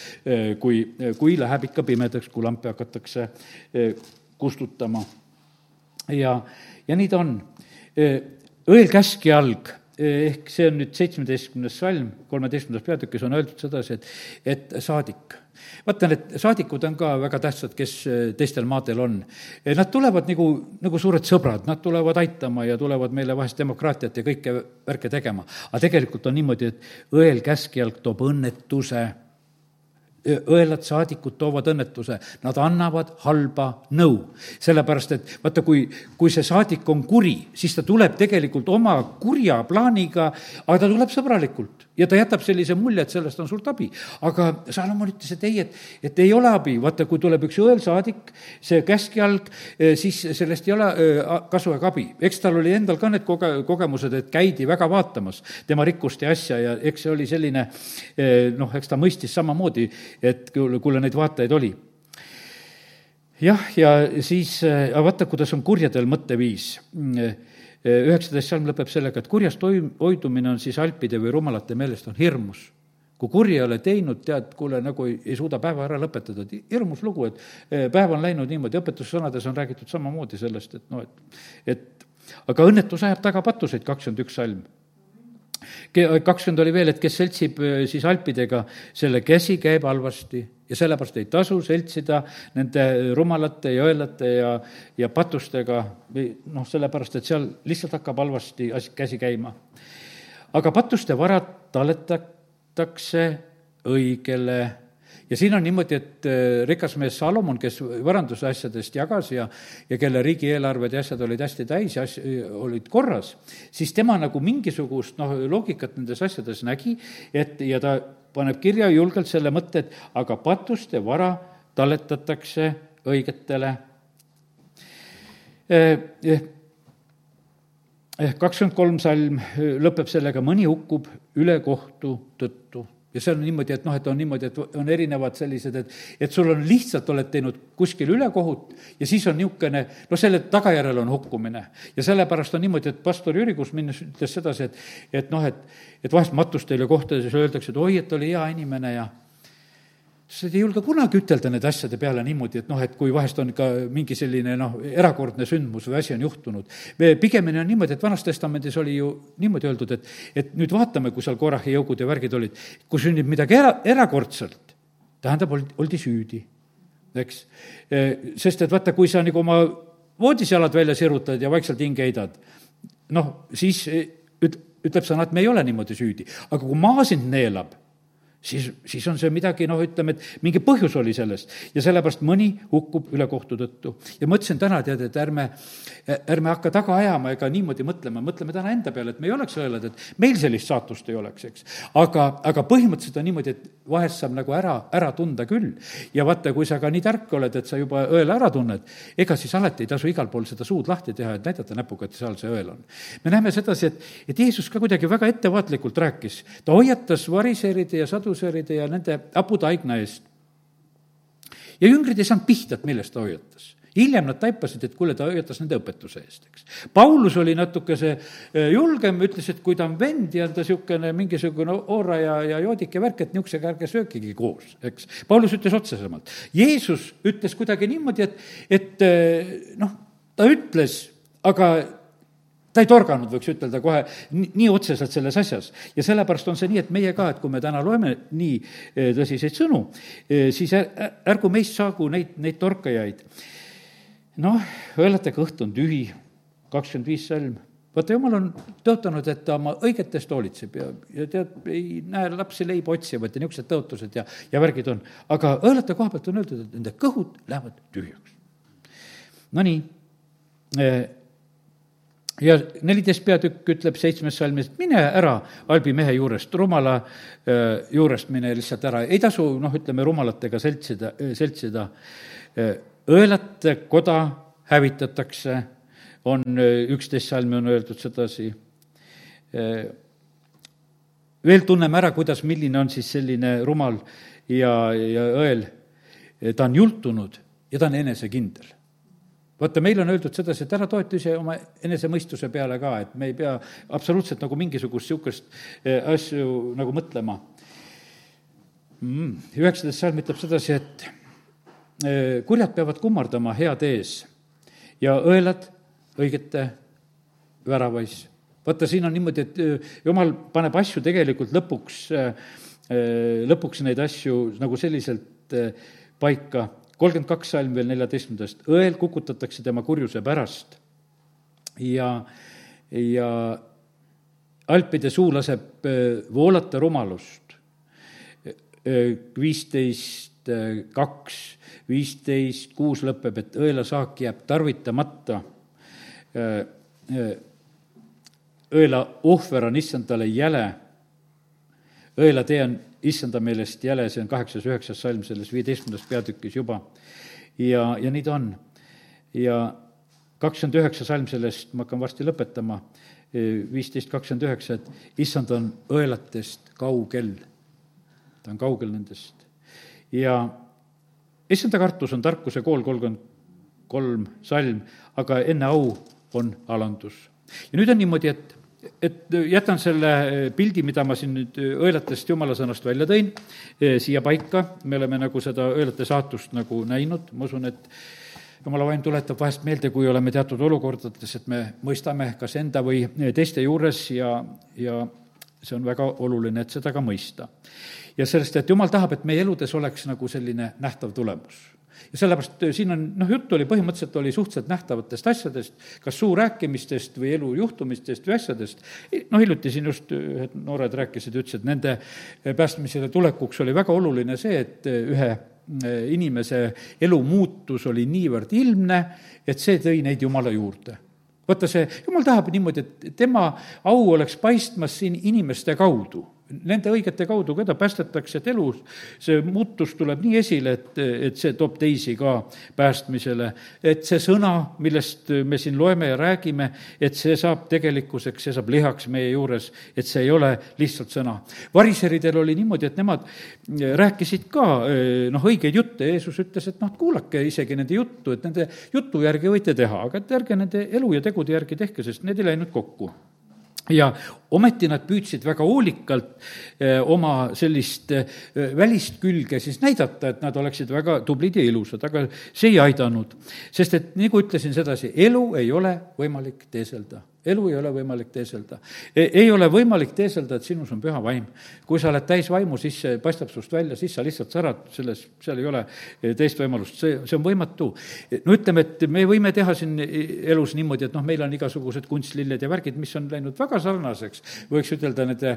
kui, kui läheb ikka pimedaks, kui lampe hakatakse kustutama. ja, ja nii ta on. õel käsk ja alg ehk see on nüüd seitsmeteistkümnes salm, kolmeteistkümnendas peatükis on öeldud sedasi, et, et saadik. vaata, need saadikud on ka väga tähtsad, kes eh, teistel maadel on. Nad tulevad nagu, nagu suured sõbrad, nad tulevad aitama ja tulevad meile vahest demokraatiat ja kõike värke tegema. aga tegelikult on niimoodi, et õel käskjalg toob õnnetuse õelad saadikud toovad õnnetuse, nad annavad halba nõu. sellepärast, et vaata, kui, kui see saadik on kuri, siis ta tuleb tegelikult oma kurja plaaniga, aga ta tuleb sõbralikult ja ta jätab sellise mulje, et sellest on suurt abi. aga Salomon ütles, et ei, et, et ei ole abi, vaata, kui tuleb üks õelsaadik, see käskjalg, eh, siis sellest ei ole eh, kasu ega abi. eks tal oli endal ka need koge-, kogemused, et käidi väga vaatamas tema rikkust ja asja ja eks see oli selline eh, noh, eks ta mõistis samamoodi, et kuule, neid vaatajaid oli jah, ja siis vaata, kuidas on kurjadel mõtteviis üheksateist salm lõpeb sellega, et kurjast toim-, hoidumine on siis alpide või rumalate meelest on hirmus. kui kuri ei ole teinud, tead, kuule, nagu ei, ei suuda päeva ära lõpetada, et hirmus lugu, et eh, päev on läinud niimoodi, õpetussõnades on räägitud samamoodi sellest, et noh, et, et aga õnnetus ajab taga patuseid, kakskümmend üks salm kakskümmend oli veel, et kes seltsib siis alpidega, selle käsi käib halvasti ja sellepärast ei tasu seltsida nende rumalate ja õelate ja, ja patustega või noh, sellepärast et seal lihtsalt hakkab halvasti asi, käsi käima. aga patuste varad talletatakse õigele ja siin on niimoodi, et äh, rikas mees Salomon, kes varanduse asjadest jagas ja, ja kelle riigieelarved ja asjad olid hästi täis ja as-, olid korras, siis tema nagu mingisugust noh, loogikat nendes asjades nägi, et ja ta paneb kirja julgelt selle mõtte, et aga patuste vara talletatakse õigetele. Äh, ehk kakskümmend kolm salm lõpeb sellega, mõni hukkub ülekohtu tõttu ja see on niimoodi, et noh, et on niimoodi, et on erinevad sellised, et, et sul on lihtsalt, oled teinud kuskil ülekohut ja siis on niisugune, no selle tagajärjel on hukkumine. ja sellepärast on niimoodi, et pastor Jüri Kuusminnas ütles sedasi, et, et noh, et, et vahest matusteile kohtades öeldakse, et oi, et oli hea inimene ja sa ei julge kunagi ütelda nende asjade peale niimoodi, et noh, et kui vahest on ka mingi selline noh, erakordne sündmus või asi on juhtunud. pigemini on niimoodi, et Vanas Testamendis oli ju niimoodi öeldud, et, et nüüd vaatame, kui seal Korahi jõugud ja värgid olid, kui sünnib midagi era, erakordselt, tähendab, oldi süüdi, eks. E, sest et vaata, kui sa nagu oma voodis jalad välja sirutad ja vaikselt hinge heidad, noh, siis üt-, ütleb sõna, et me ei ole niimoodi süüdi. aga kui maa sind neelab siis, siis on see midagi, noh, ütleme, et mingi põhjus oli sellest ja sellepärast mõni hukkub ülekohtu tõttu. ja mõtlesin täna, tead, et ärme, ärme hakka taga ajama ega niimoodi mõtlema, mõtleme täna enda peale, et me ei oleks õelad, et meil sellist saatust ei oleks, eks. aga, aga põhimõtteliselt on niimoodi, et vahest saab nagu ära, ära tunda küll. ja vaata, kui sa ka nii tark oled, et sa juba õela ära tunned, ega siis alati ei tasu igal pool seda suud lahti teha, et näidata näpuga, et seal see õel on. me näeme sedasi, et, et Jeesus ka kuidagi väga ettevaatlikult rääkis, ta hoiatas variseeride ja sadu Luuseride ja nende aputaigna eest. ja jüngrid ei saanud pihta, et millest ta hoiatas hiljem nad taipasid, et kuule, ta hoiatas nende õpetuse eest, eks. Paulus oli natukese e, julgem, ütles, et kui ta on vend ja ta niisugune mingisugune oora ja, ja joodike värk, et niisugusega ärge söökigi koos, eks. Paulus ütles otsesemalt. Jeesus ütles kuidagi niimoodi, et, et e, noh, ta ütles, aga ta ei torganud, võiks ütelda kohe nii, otseselt selles asjas. ja sellepärast on see nii, et meie ka, et kui me täna loeme nii e, tõsiseid sõnu, siis ärgu meist saagu neid, neid torkajaid. Noh, õelate kõht on tühi, kakskümmend viis salm vaata, jumal on tõotanud, et ta oma õigetest hoolitseb ja, ja tead, ei näe lapsi leiba otsivat ja niisugused tõotused ja, ja värgid on. aga õelate koha pealt on öeldud, et nende kõhud lähevad tühjaks. Nonii, e, ja neliteist peatükk ütleb seitsmes salmis, et mine ära halbi mehe juurest, rumala äh, juurest mine lihtsalt ära, ei tasu, noh, ütleme, rumalatega seltsida, äh, seltsida. Äh, õelate koda hävitatakse, on üksteist salmi on öeldud sedasi. veel tunneme ära, kuidas, milline on siis selline rumal ja, ja õel. ta on jultunud ja ta on enesekindel vaata, meil on öeldud sedasi, et ära toetu ise oma enesemõistuse peale ka, et me ei pea absoluutselt nagu mingisugust niisugust asju nagu mõtlema mm,. Üheksateist salm ütleb sedasi, et kurjad peavad kummardama head ees ja õelad õigete väravais. vaata, siin on niimoodi, et eh, jumal paneb asju tegelikult lõpuks, lõpuks neid asju nagu selliselt paika kolmkümmend kaks salm veel neljateistkümnendast, õel kukutatakse tema kurjuse pärast ja, ja alpide suu laseb äh, voolata rumalust. Äh, viisteist äh, kaks, viisteist kuus lõpeb, et õelasaak jääb tarvitamata. õela ohver on issandale jäle, õelatee on issanda meelest jäle, see on kaheksas, üheksas salm selles viieteistkümnendas peatükis juba. ja, ja nii ta on. ja kakskümmend üheksa salm sellest, ma hakkan varsti lõpetama, viisteist kakskümmend üheksa, et issand on õelatest kaugel. ta on kaugel nendest. ja issanda kartus on tarkuse kool, kolmkümmend kolm salm, aga enne au on alandus. ja nüüd on niimoodi, et et jätan selle pildi, mida ma siin nüüd õelatest jumala sõnast välja tõin, eh, siia paika, me oleme nagu seda õelate saatust nagu näinud, ma usun, et jumala vaim tuletab vahest meelde, kui oleme teatud olukordades, et me mõistame kas enda või teiste juures ja, ja see on väga oluline, et seda ka mõista. Ja sellest, et jumal tahab, et meie eludes oleks nagu selline nähtav tulemus. Ja sellepärast siin on, noh, jutt oli põhimõtteliselt oli suhteliselt nähtavatest asjadest, kas suu rääkimistest või elu juhtumistest või asjadest. noh, hiljuti siin just ühed noored rääkisid, ütlesid, et nende äh, päästmisele tulekuks oli väga oluline see, et äh, ühe inimese elu muutus oli niivõrd ilmne, et see tõi neid Jumala juurde. Vaata see, jumal tahab niimoodi, et tema au oleks paistmas siin inimeste kaudu nende õigete kaudu, keda päästetakse, et elus see muutus tuleb nii esile, et, et see toob teisi ka päästmisele. et see sõna, millest me siin loeme ja räägime, et see saab tegelikkuseks, see saab lihaks meie juures, et see ei ole lihtsalt sõna. variseridel oli niimoodi, et nemad rääkisid ka noh, õigeid jutte, Jeesus ütles, et noh, kuulake isegi nende juttu, et nende jutu järgi võite teha, aga et ärge nende elu ja tegude järgi tehke, sest need ei läinud kokku ja ometi nad püüdsid väga hoolikalt eh, oma sellist eh, välist külge siis näidata, et nad oleksid väga tublid ja ilusad, aga see ei aidanud. sest et nagu ütlesin sedasi, elu ei ole võimalik teeselda elu ei ole võimalik teeselda. E, ei ole võimalik teeselda, et sinus on püha vaim. kui sa oled täis vaimu, siis see paistab sinust välja, siis sa lihtsalt särad selles, seal ei ole e, teist võimalust, see, see on võimatu. E, no ütleme, et me võime teha siin elus niimoodi, et noh, meil on igasugused kunstlilled ja värgid, mis on läinud väga sarnaseks, võiks ütelda nende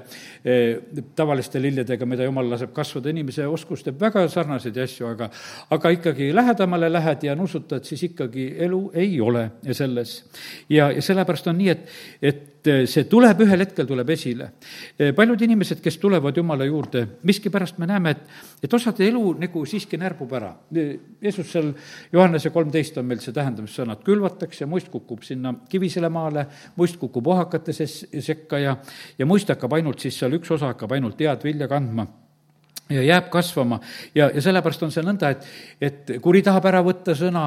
tavaliste lilledega, mida jumal laseb kasvada, inimese oskus teeb väga sarnaseid asju, aga aga ikkagi lähedamale lähed ja nussutad, siis ikkagi elu ei ole selles. ja, ja sellepärast on nii, et et, et see tuleb, ühel hetkel tuleb esile. paljud inimesed, kes tulevad Jumala juurde, miskipärast me näeme, et, et osade elu nagu siiski närbub ära. Jeesus seal, Johannese kolmteist on meil see tähendamissõnad, külvatakse, muist kukub sinna kivisele maale, muist kukub ohakate ses-, sekka ja, ja muist hakkab ainult siis seal, üks osa hakkab ainult head vilja kandma ja jääb kasvama ja, ja sellepärast on see nõnda, et, et kuri tahab ära võtta sõna,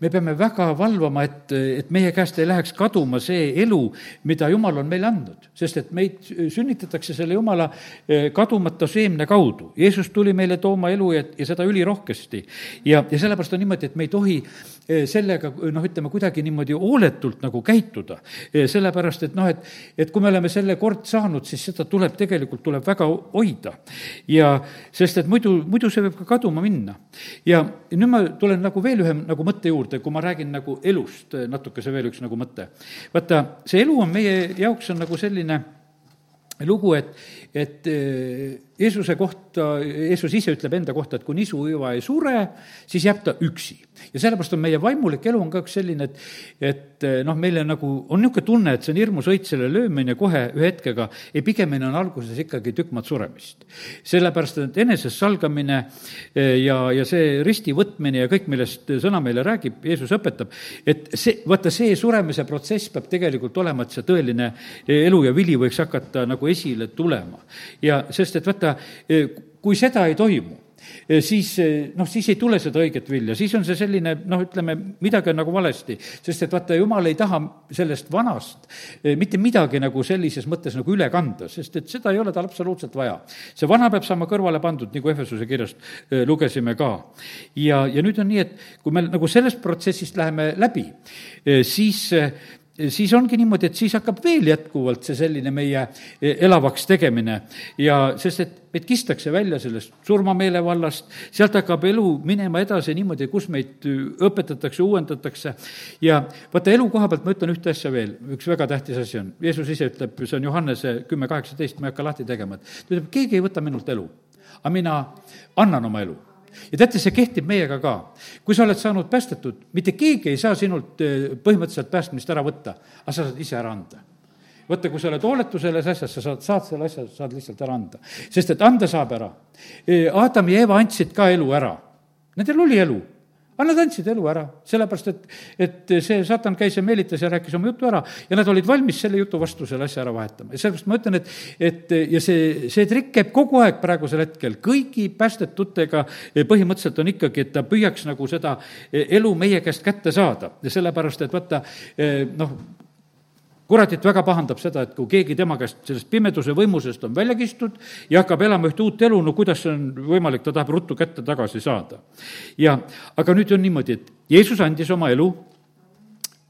me peame väga valvama, et, et meie käest ei läheks kaduma see elu, mida Jumal on meile andnud. sest et meid sünnitatakse selle Jumala eh, kadumata seemne kaudu. Jeesus tuli meile tooma elu ja, ja seda ülirohkesti. ja, ja sellepärast on niimoodi, et me ei tohi eh, sellega noh, ütleme kuidagi niimoodi hooletult nagu käituda. Eh, sellepärast, et noh, et, et kui me oleme selle kord saanud, siis seda tuleb tegelikult, tuleb väga hoida. ja sest et muidu, muidu see võib ka kaduma minna. ja nüüd ma tulen nagu veel ühe nagu mõtte juurde, kui ma räägin nagu elust natukese veel üks nagu mõte. vaata, see elu on meie jaoks on nagu selline lugu, et, et eh, Jeesuse kohta, Jeesus ise ütleb enda kohta, et kui nisuiva ei sure, siis jääb ta üksi. ja sellepärast on meie vaimulik elu on ka üks selline, et, et eh, noh, meile nagu on niisugune tunne, et see on hirmus õitsele löömine kohe ühe hetkega, ei pigemini on alguses ikkagi tükk maad suremist. sellepärast, et enesest salgamine eh, ja, ja see risti võtmine ja kõik, millest sõna meile räägib, Jeesus õpetab, et see, vaata, see suremise protsess peab tegelikult olema, et see tõeline elu ja vili võiks hakata nagu esile tulema. Ja sest, et vaata, eh, kui seda ei toimu, eh, siis eh, noh, siis ei tule seda õiget vilja, siis on see selline noh, ütleme, midagi on nagu valesti. sest et vaata, jumal ei taha sellest vanast mitte midagi nagu sellises mõttes nagu üle kanda, sest et seda ei ole tal absoluutselt vaja. see vana peab saama kõrvale pandud, nagu Efesuse kirjast lugesime ka. ja, ja nüüd on nii, et kui me nagu sellest protsessist läheme läbi, siis siis ongi niimoodi, et siis hakkab veel jätkuvalt see selline meie e, elavaks tegemine. Ja sest, et meid kistakse välja sellest surmameelevallast, sealt hakkab elu minema edasi niimoodi, kus meid õpetatakse, uuendatakse. Ja vaata, elu koha pealt ma ütlen ühte asja veel, üks väga tähtis asi on, Jeesus ise ütleb, see on Johannese kümme kaheksateist, ma ei hakka lahti tegema, et ta ütleb, keegi ei võta minult elu, aga mina annan oma elu ja teate, see kehtib meiega ka. kui sa oled saanud päästetud, mitte keegi ei saa sinult eh, põhimõtteliselt päästmist ära võtta, aga sa saad ise ära anda vaata, kui sa oled hooletu selles asjas, sa saad, saad selle asja, saad lihtsalt ära anda. sest et anda saab ära. Eh, Adam ja Eva andsid ka elu ära. Nendel oli elu aga nad andsid elu ära, sellepärast et, et see satan käis ja meelitas ja rääkis oma jutu ära ja nad olid valmis selle jutu vastu selle asja ära vahetama. Ja sellepärast ma ütlen, et, et ja see, see trikk käib kogu aeg praegusel hetkel, kõigi päästetutega põhimõtteliselt on ikkagi, et ta püüaks nagu seda elu meie käest kätte saada. Ja sellepärast, et vaata, noh, kuratit väga pahandab seda, et kui keegi tema käest sellest pimeduse võimusest on välja kistud ja hakkab elama ühte uut elu, no kuidas see on võimalik, ta tahab ruttu kätte tagasi saada. ja aga nüüd on niimoodi, et Jeesus andis oma elu,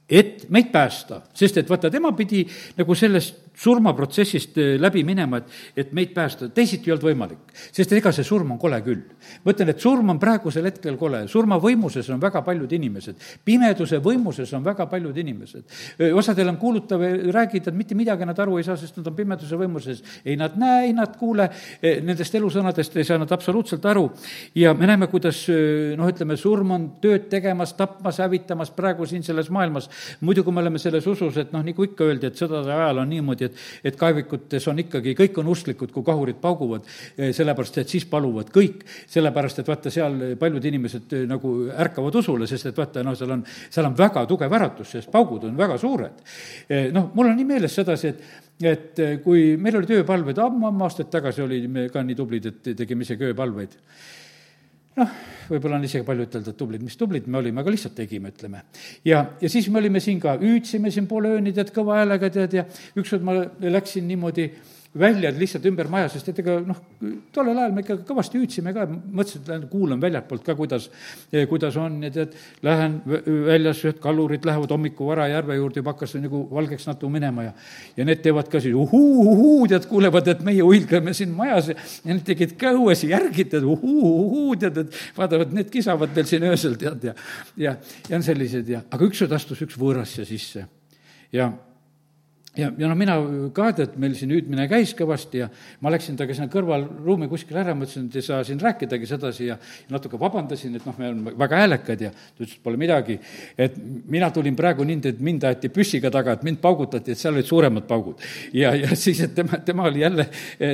et meid päästa, sest et vaata, tema pidi nagu sellest surmaprotsessist eh, läbi minema, et, et meid päästa, teisiti ei olnud võimalik. sest ega see surm on kole küll. ma ütlen, et surm on praegusel hetkel kole, surma võimuses on väga paljud inimesed, pimeduse võimuses on väga paljud inimesed. osadel on kuulutav, räägid, et mitte midagi nad aru ei saa, sest nad on pimeduse võimuses. ei nad näe, ei nad kuule, e, nendest elusõnadest ei saa nad absoluutselt aru ja me näeme, kuidas noh, ütleme, surm on tööd tegemas, tapmas, hävitamas praegu siin selles maailmas. muidu, kui me oleme selles usus, et noh, nagu ikka öeldi, et sõdade ajal on niimoodi, niimoodi, et, et kaevikutes on ikkagi, kõik on usklikud, kui kahurid pauguvad, sellepärast et siis paluvad kõik, sellepärast et vaata, seal paljud inimesed nagu ärkavad usule, sest et vaata, noh, seal on, seal on väga tugev äratus, sest paugud on väga suured. noh, mul on nii meeles sedasi, et et kui meil olid ööpalved, ammu-ammu aastaid tagasi olime ka nii tublid, et tegime isegi ööpalveid noh, võib-olla on isegi palju ütelda, et tublid, mis tublid me olime, aga lihtsalt tegime, ütleme. ja, ja siis me olime siin ka, hüüdsime siin poole ööni, tead, kõva häälega, tead, ja ükskord ma läksin niimoodi äh, välja lihtsalt ümber maja, sest et ega noh, tollel ajal me ikka kõvasti hüüdsime ka, mõtlesin, et lähen kuulan väljapoolt ka, kuidas, kuidas on ja tead, lähen väljas, ühed kallurid lähevad hommikul vara järve juurde, juba hakkas nagu valgeks natuke minema ja ja need teevad ka siis uhuu, uhuu, tead, kuulevad, et meie huilgame siin majas ja need tegid ka õues järgi, tead, uhuu, uhuu, tead, et vaatavad, need kisavad veel siin öösel, tead, ja ja, ja on sellised ja, aga ükskord astus üks võõras siia sisse ja ja, ja noh, mina ka, tead, meil siin hüüdmine käis kõvasti ja ma läksin temaga sinna kõrvalruumi kuskile ära, mõtlesin, et ei saa siin rääkidagi sedasi ja natuke vabandasin, et noh, me oleme väga häälekad ja ta ütles, et pole midagi. et mina tulin praegu niimoodi, et mind aeti püssiga taga, et mind paugutati, et seal olid suuremad paugud. ja, ja siis, et tema, tema oli jälle,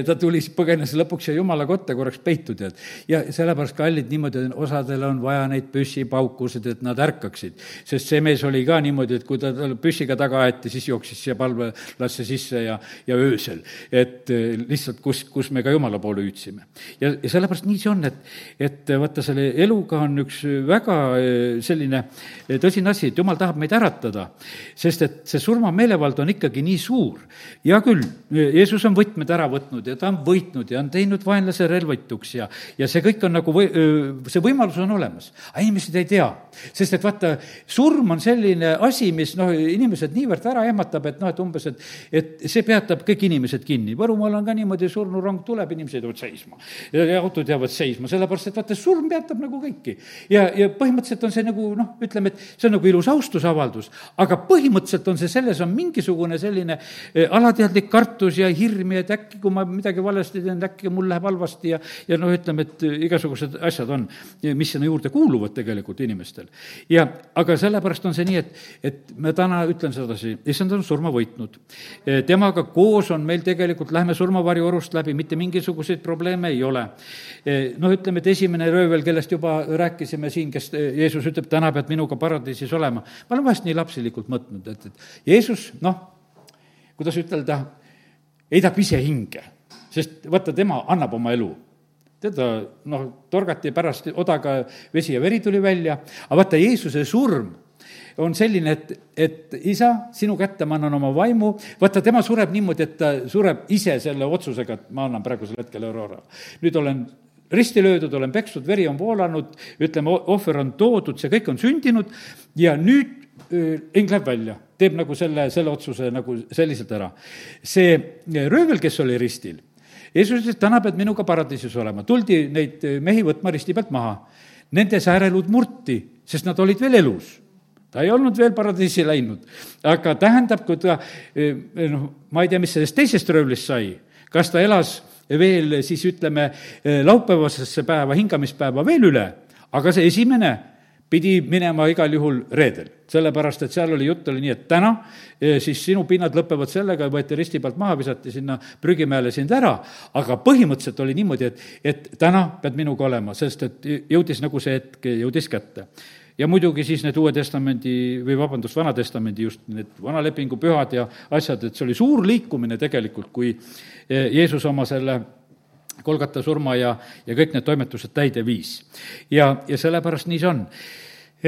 ta tuli, põgenes lõpuks siia jumala kotta korraks peitu, tead. ja sellepärast kallid niimoodi, osadel on vaja neid püssipaukusid, et nad ärkaksid. sest see mees oli ka niimoodi, et kui ta püssiga taga aeti, siis jooksis siia palve lasse sisse ja, ja öösel. et eh, lihtsalt, kus, kus me ka Jumala poole hüüdsime. ja, ja sellepärast nii see on, et, et vaata, selle eluga on üks väga eh, selline eh, tõsine asi, et Jumal tahab meid äratada, sest et see surmameelevald on ikkagi nii suur. hea küll, Jeesus on võtmed ära võtnud ja ta on võitnud ja on teinud vaenlase relvituks ja, ja see kõik on nagu või, see võimalus on olemas, aga inimesed ei tea. sest et vaata, surm on selline asi, mis noh, inimesed niivõrd ära ehmatab, et noh, et umbes, et et see peatab kõik inimesed kinni. Võrumaal on ka niimoodi, surnurong tuleb, inimesed jäävad seisma. ja autod jäävad seisma, sellepärast et vaata, surm peatab nagu kõiki. ja, ja põhimõtteliselt on see nagu noh, ütleme, et see on nagu ilus austusavaldus, aga põhimõtteliselt on see, selles on mingisugune selline eh, alateadlik kartus ja hirm ja et äkki, kui ma midagi valesti teen, äkki mul läheb halvasti ja, ja noh, ütleme, et igasugused asjad on, mis sinna juurde kuuluvad tegelikult inimestel. ja aga sellepärast on see nii, et, et ma täna ütlen sedasi, issand on surma võitnud temaga koos on meil tegelikult, lähme surmavarjuorust läbi, mitte mingisuguseid probleeme ei ole. noh, ütleme, et esimene röövel, kellest juba rääkisime siin, kes Jeesus ütleb, täna pead minuga paradiisis olema, ma olen vahest nii lapsilikult mõtnud, et, et Jeesus, noh, kuidas ütelda, heidab ise hinge, sest vaata, tema annab oma elu. Tead, noh, torgati pärast odaga vesi ja veri tuli välja, aga vaata, Jeesuse surm on selline, et, et isa, sinu kätte ma annan oma vaimu, vaata, tema sureb niimoodi, et ta sureb ise selle otsusega, et ma annan praegusel hetkel Aurora. nüüd olen risti löödud, olen pekstud, veri on voolanud, ütleme, ohver on toodud, see kõik on sündinud ja nüüd hing läheb välja, teeb nagu selle, selle otsuse nagu selliselt ära. see röövel, kes oli ristil, Jeesus ütles, täna pead minuga paradiisis olema, tuldi neid mehi võtma risti pealt maha. Nende säärelud murti, sest nad olid veel elus ta ei olnud veel paradiisi läinud, aga tähendab, kui ta eh, noh, ma ei tea, mis sellest teisest röövlist sai, kas ta elas veel siis ütleme, eh, laupäevasesse päeva, hingamispäeva veel üle, aga see esimene pidi minema igal juhul reedel, sellepärast et seal oli jutt oli nii, et täna eh, siis sinu pinnad lõpevad sellega, võeti risti pealt maha, visati sinna prügimäele sind ära, aga põhimõtteliselt oli niimoodi, et, et täna pead minuga olema, sest et jõudis nagu see hetk, jõudis kätte ja muidugi siis need Uue Testamendi või vabandust, Vana Testamendi just need vana lepingu pühad ja asjad, et see oli suur liikumine tegelikult, kui eh, Jeesus oma selle Kolgata surma ja, ja kõik need toimetused täide viis. ja, ja sellepärast nii see on,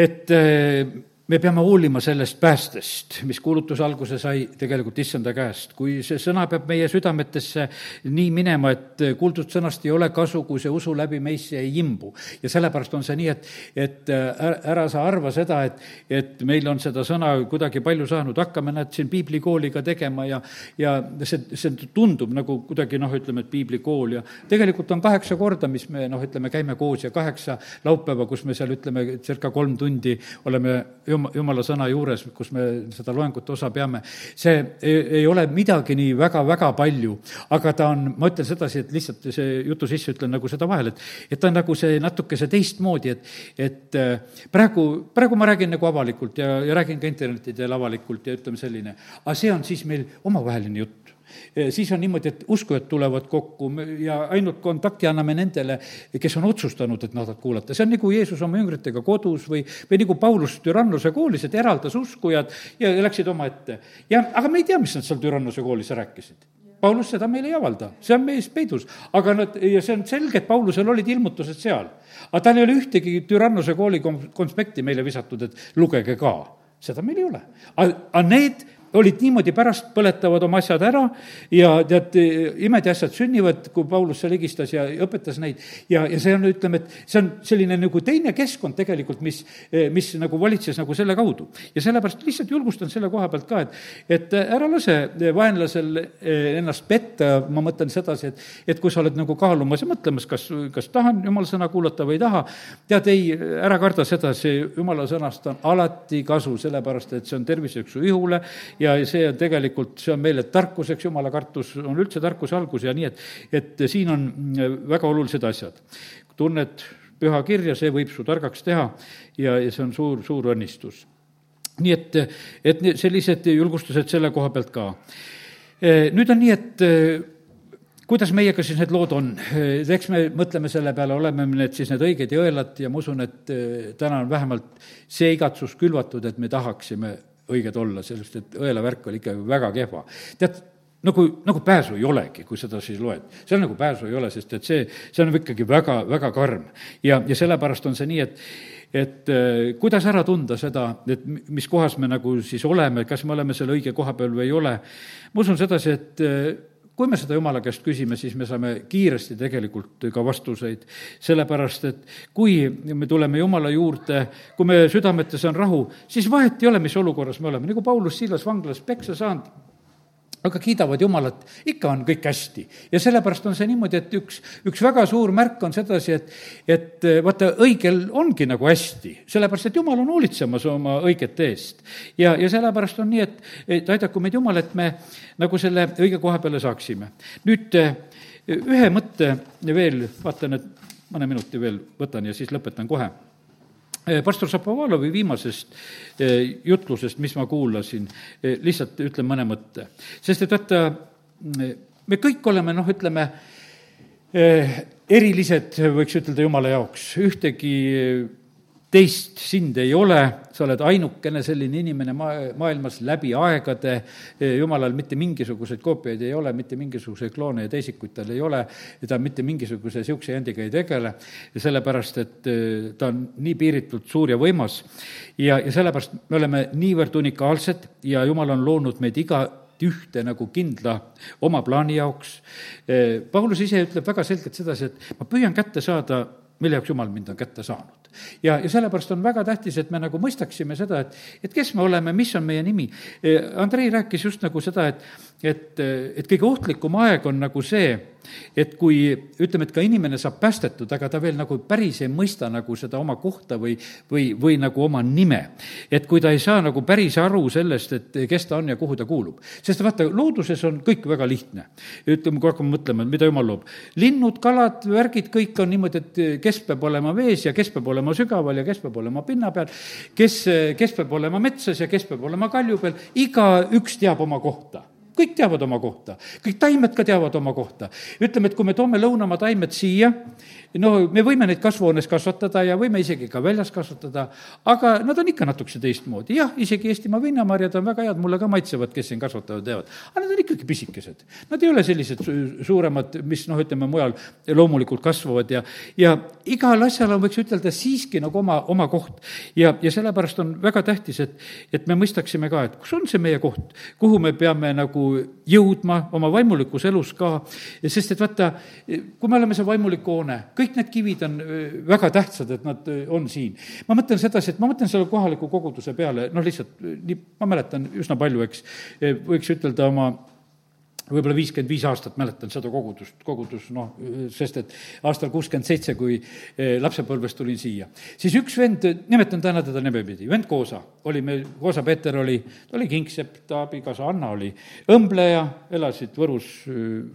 et eh, me peame hoolima sellest päästest, mis kuulutuse alguse sai tegelikult issanda käest. kui see sõna peab meie südametesse nii minema, et kuuldud sõnast ei ole kasu, kui see usu läbi meisse ei imbu. ja sellepärast on see nii, et, et ära sa arva seda, et, et meil on seda sõna kuidagi palju saanud, hakkame näed siin piiblikooli ka tegema ja, ja see, see tundub nagu kuidagi noh, ütleme, et piiblikool ja tegelikult on kaheksa korda, mis me noh, ütleme, käime koos ja kaheksa laupäeva, kus me seal ütleme, circa kolm tundi oleme jum-, jumala sõna juures, kus me seda loengut osa peame, see ei, ei ole midagi nii väga-väga palju, aga ta on, ma ütlen sedasi, et lihtsalt see jutu sisse ütlen nagu seda vahele, et, et ta on nagu see natukese teistmoodi, et, et äh, praegu, praegu ma räägin nagu avalikult ja, ja räägin ka interneti teel avalikult ja ütleme selline, aga see on siis meil omavaheline jutt siis on niimoodi, et uskujad tulevad kokku ja ainult kontakti anname nendele, kes on otsustanud, et nad kuulata. see on nagu Jeesus oma jüngritega kodus või, või nagu Paulus Türannuse koolis, et eraldas uskujad ja läksid omaette. ja, aga me ei tea, mis nad seal Türannuse koolis rääkisid Paulus seda meile ei avalda, see on mees peidus. aga nad, ja see on selge, et Paulusel olid ilmutused seal. aga tal ei ole ühtegi Türannuse kooli konspekti meile visatud, et lugege ka. seda meil ei ole. aga need olid niimoodi, pärast põletavad oma asjad ära ja tead, imed ja asjad sünnivad, kui Paulus seal higistas ja õpetas neid. ja, ja see on, ütleme, et see on selline nagu teine keskkond tegelikult, mis, mis nagu valitses nagu selle kaudu. ja sellepärast lihtsalt julgustan selle koha pealt ka, et, et ära lase vaenlasel ennast petta, ma mõtlen sedasi, et, et kui sa oled nagu kaalumas ja mõtlemas, kas, kas tahan jumala sõna kuulata või ei taha, tead, ei, ära karda sedasi, jumala sõnast on alati kasu, sellepärast et see on terviseks su ihule ja see on tegelikult, see on meile tarkuseks, jumala kartus on üldse tarkuse algus ja nii, et, et siin on väga olulised asjad. tunned püha kirja, see võib su targaks teha ja, ja see on suur, suur õnnistus. nii et, et sellised julgustused selle koha pealt ka. nüüd on nii, et kuidas meiega siis need lood on? eks me mõtleme selle peale, oleme me need siis need õiged ja õelad ja ma usun, et täna on vähemalt see igatsus külvatud, et me tahaksime õiged olla, sellest, et õelavärk oli ikka väga kehva. tead, nagu, nagu pääsu ei olegi, kui seda siis loed. seal nagu pääsu ei ole, sest et see, see on ikkagi väga, väga karm. ja, ja sellepärast on see nii, et et äh, kuidas ära tunda seda, et mis kohas me nagu siis oleme, kas me oleme selle õige koha peal või ei ole. ma usun sedasi, et äh, kui me seda Jumala käest küsime, siis me saame kiiresti tegelikult ka vastuseid, sellepärast et kui me tuleme Jumala juurde, kui me südametes on rahu, siis vahet ei ole, mis olukorras me oleme, nagu Paulus Silas vanglas peksa saanud aga kiidavad Jumalat, ikka on kõik hästi. ja sellepärast on see niimoodi, et üks, üks väga suur märk on sedasi, et, et vaata, õigel ongi nagu hästi, sellepärast et Jumal on hoolitsemas oma õigete eest. ja, ja sellepärast on nii, et, et aidaku meid Jumal, et me nagu selle õige koha peale saaksime. nüüd ühe mõtte veel, vaatan, et mõne minuti veel võtan ja siis lõpetan kohe Eh, pastor Šapovalovi viimasest eh, jutlusest, mis ma kuulasin, eh, lihtsalt ütlen mõne mõtte. sest et vaata, me kõik oleme noh, ütleme, erilised, võiks ütelda Jumala jaoks, ühtegi teist sind ei ole, sa oled ainukene selline inimene maa, maailmas läbi aegade, jumalal mitte mingisuguseid koopiaid ei ole, mitte mingisuguseid kloone ja teisikuid tal ei ole, ta mitte mingisuguse niisuguse jändiga ei tegele, sellepärast et eh, ta on nii piiritult suur ja võimas. Ja, ja sellepärast me oleme niivõrd unikaalsed ja jumal on loonud meid iga ühte nagu kindla oma plaani jaoks. Eh, Paulus ise ütleb väga selgelt sedasi, et ma püüan kätte saada, mille jaoks Jumal mind on kätte saanud ja, ja sellepärast on väga tähtis, et me nagu mõistaksime seda, et, et kes me oleme, mis on meie nimi. E, Andrei rääkis just nagu seda, et, et, et kõige ohtlikum aeg on nagu see, et kui ütleme, et ka inimene saab päästetud, aga ta veel nagu päris ei mõista nagu seda oma kohta või, või, või nagu oma nime. et kui ta ei saa nagu päris aru sellest, et kes ta on ja kuhu ta kuulub. sest vaata, looduses on kõik väga lihtne. ütleme, kui hakkame mõtlema, mida jumal loob. linnud, kalad, värgid, kõik on niimoodi, et kes peab olema vees ja kes peab olema sügaval ja kes peab olema pinna peal, kes, kes peab olema metsas ja kes peab olema kalju peal, igaüks teab oma kohta kõik teavad oma kohta, kõik taimed ka teavad oma kohta. ütleme, et kui me toome lõunamaa taimed siia, no me võime neid kasvuhoones kasvatada ja võime isegi ka väljas kasvatada, aga nad on ikka natukese teistmoodi. jah, isegi Eestimaa vinnamarjad on väga head, mulle ka maitsevad, kes siin kasvatavad, teavad. aga nad on ikkagi pisikesed. Nad ei ole sellised suuremad, mis noh, ütleme mujal loomulikult kasvavad ja, ja igal asjal on, võiks ütelda, siiski nagu oma, oma koht. ja, ja sellepärast on väga tähtis, et, et me mõistaksime ka, et kus on see meie koht, kuhu me peame nagu jõudma oma vaimulikus elus ka, sest et vaata, kui me oleme see vaimulik hoone, kõik need kivid on äh, väga tähtsad, et nad äh, on siin. ma mõtlen sedasi, et ma mõtlen selle kohaliku koguduse peale, noh lihtsalt nii, ma mäletan üsna palju, eks, võiks ütelda oma võib-olla viiskümmend viis aastat mäletan seda kogudust, kogudus noh, sest et aastal kuuskümmend seitse, kui eh, lapsepõlves tulin siia, siis üks vend, nimetan täna teda nimepidi, vend Koosa, oli meil, Koosa Peeter oli, ta oli kingsepp, ta abikaasa Anna oli õmbleja, elasid Võrus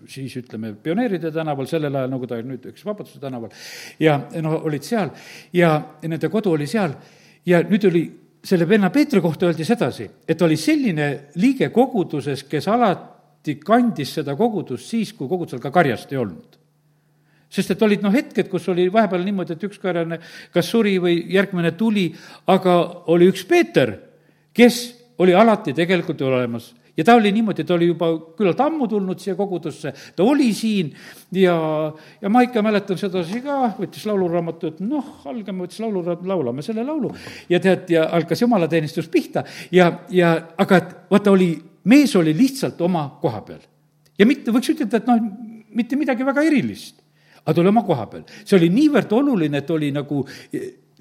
siis ütleme, Pioneeride tänaval, sellel ajal, nagu ta nüüd, eks, Vabaduse tänaval, ja no olid seal ja nende kodu oli seal ja nüüd oli selle venna Peetri kohta öeldi sedasi, et oli selline liige koguduses, kes alati alati kandis seda kogudust siis, kui kogudusel ka karjast ei olnud sest et olid noh, hetked, kus oli vahepeal niimoodi, et üks karjane kas suri või järgmine tuli, aga oli üks Peeter, kes oli alati tegelikult olemas. ja ta oli niimoodi, ta oli juba küllalt ammu tulnud siia kogudusse, ta oli siin ja, ja ma ikka mäletan sedasi ka, võttis lauluraamatu, et noh, algame, võttis lauluraamatu, laulame selle laulu. ja tead, ja hakkas jumalateenistus pihta ja, ja aga et vaata, oli mees oli lihtsalt oma koha peal. ja mitte, võiks ütelda, et noh, mitte midagi väga erilist, aga ta oli oma koha peal. see oli niivõrd oluline, et oli nagu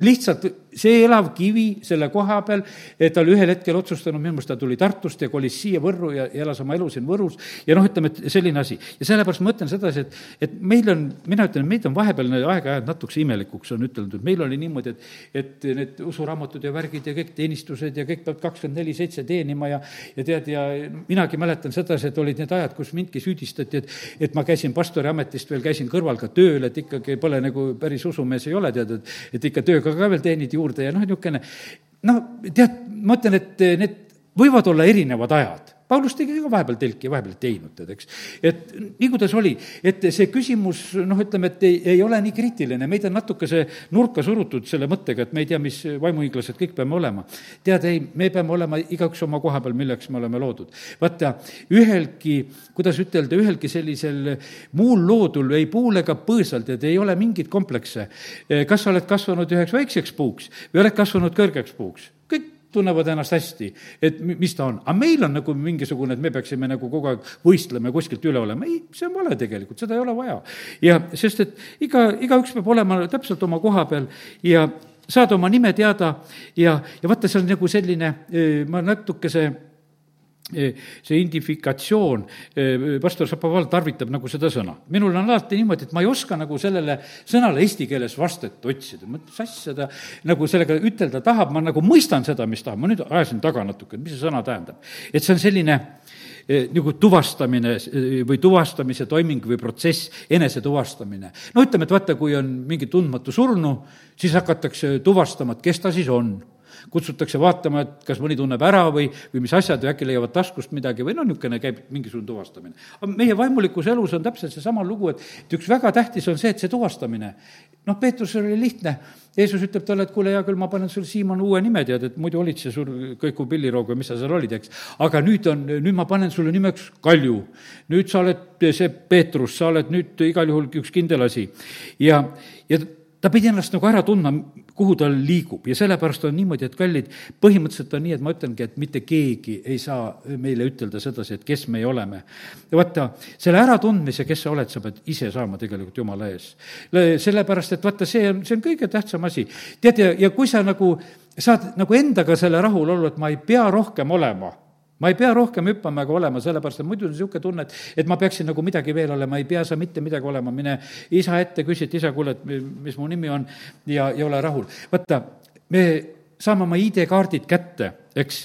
lihtsalt see elav kivi selle koha peal, et ta oli ühel hetkel otsustanud, minu meelest ta tuli Tartust ja kolis siia Võrru ja, ja elas oma elu siin Võrus ja noh, ütleme, et selline asi. ja sellepärast ma mõtlen sedasi, et, et meil on, mina ütlen, meid on vahepeal aeg-ajalt natukese imelikuks on üteldud, meil oli niimoodi, et, et need usuraamatud ja värgid ja kõik teenistused ja kõik peab kakskümmend neli seitse teenima ja, ja tead, ja minagi mäletan sedasi, et olid need ajad, kus mindki süüdistati, et, et ma käisin pastori ametist veel, käisin kõrval ka tööl, et ikkagi pole nagu päris usumees ei ole, tead, et, et ikka tööga ka veel teenid juurde ja noh, niisugune noh, tead, ma ütlen, et need võivad olla erinevad ajad Paulus tegi ka vahepeal telki ja vahepeal ei teinud, tead, eks. et nii, kuidas oli, et see küsimus, noh, ütleme, et ei, ei ole nii kriitiline, meid on natukese nurka surutud selle mõttega, et me ei tea, mis vaimuhiiglased kõik peame olema. tead, ei, me peame olema igaüks oma koha peal, milleks me oleme loodud. vaata, ühelgi, kuidas ütelda, ühelgi sellisel muul loodul, ei puul ega põõsal, tead, ei ole mingeid komplekse. kas sa oled kasvanud üheks väikseks puuks või oled kasvanud kõrgeks puuks? kõik tunnevad ennast hästi, et mis ta on. aga meil on nagu mingisugune, et me peaksime nagu kogu aeg võistlema ja kuskilt üle olema, ei, see on vale tegelikult, seda ei ole vaja. ja sest, et iga, igaüks peab olema täpselt oma koha peal ja saada oma nime teada ja, ja vaata, see on nagu selline, ma natukese see identifikatsioon, pastor Šapoval tarvitab nagu seda sõna. minul on alati niimoodi, et ma ei oska nagu sellele sõnale eesti keeles vastet otsida, mis asja ta nagu sellega ütelda tahab, ma nagu mõistan seda, mis tahab, ma nüüd ajasin taga natuke, et mis see sõna tähendab. et see on selline nagu tuvastamine või tuvastamise toiming või protsess, enesetuvastamine. no ütleme, et vaata, kui on mingi tundmatu surnu, siis hakatakse tuvastama, et kes ta siis on kutsutakse vaatama, et kas mõni tunneb ära või, või mis asjad või äkki leiavad taskust midagi või noh, niisugune käib mingisugune tuvastamine. aga meie vaimulikus elus on täpselt seesama lugu, et, et üks väga tähtis on see, et see tuvastamine, noh, Peetrusel oli lihtne, Jeesus ütleb talle, et kuule, hea küll, ma panen sulle, Siimon, uue nime, tead, et muidu olid see sul kõikuv pilliroog või mis sa seal olid, eks. aga nüüd on, nüüd ma panen sulle nimeks Kalju. nüüd sa oled see Peetrus, sa oled nüüd igal juhul üks kindel asi. ja, ja ta pidi ennast nagu ära tundma, kuhu ta liigub ja sellepärast on niimoodi, et kallid, põhimõtteliselt on nii, et ma ütlengi, et mitte keegi ei saa meile ütelda sedasi, et kes me oleme. vaata, selle äratundmise, kes sa oled, sa pead ise saama tegelikult Jumala ees. sellepärast, et vaata, see on, see on kõige tähtsam asi. tead, ja, ja kui sa nagu saad nagu endaga selle rahul olla, et ma ei pea rohkem olema ma ei pea rohkem hüppama ega olema, sellepärast et muidu on niisugune tunne, et, et ma peaksin nagu midagi veel olema, ei pea sa mitte midagi olema, mine isa ette, küsi, et isa, kuule, et mis mu nimi on ja, ja ole rahul. vaata, me saame oma ID-kaardid kätte, eks,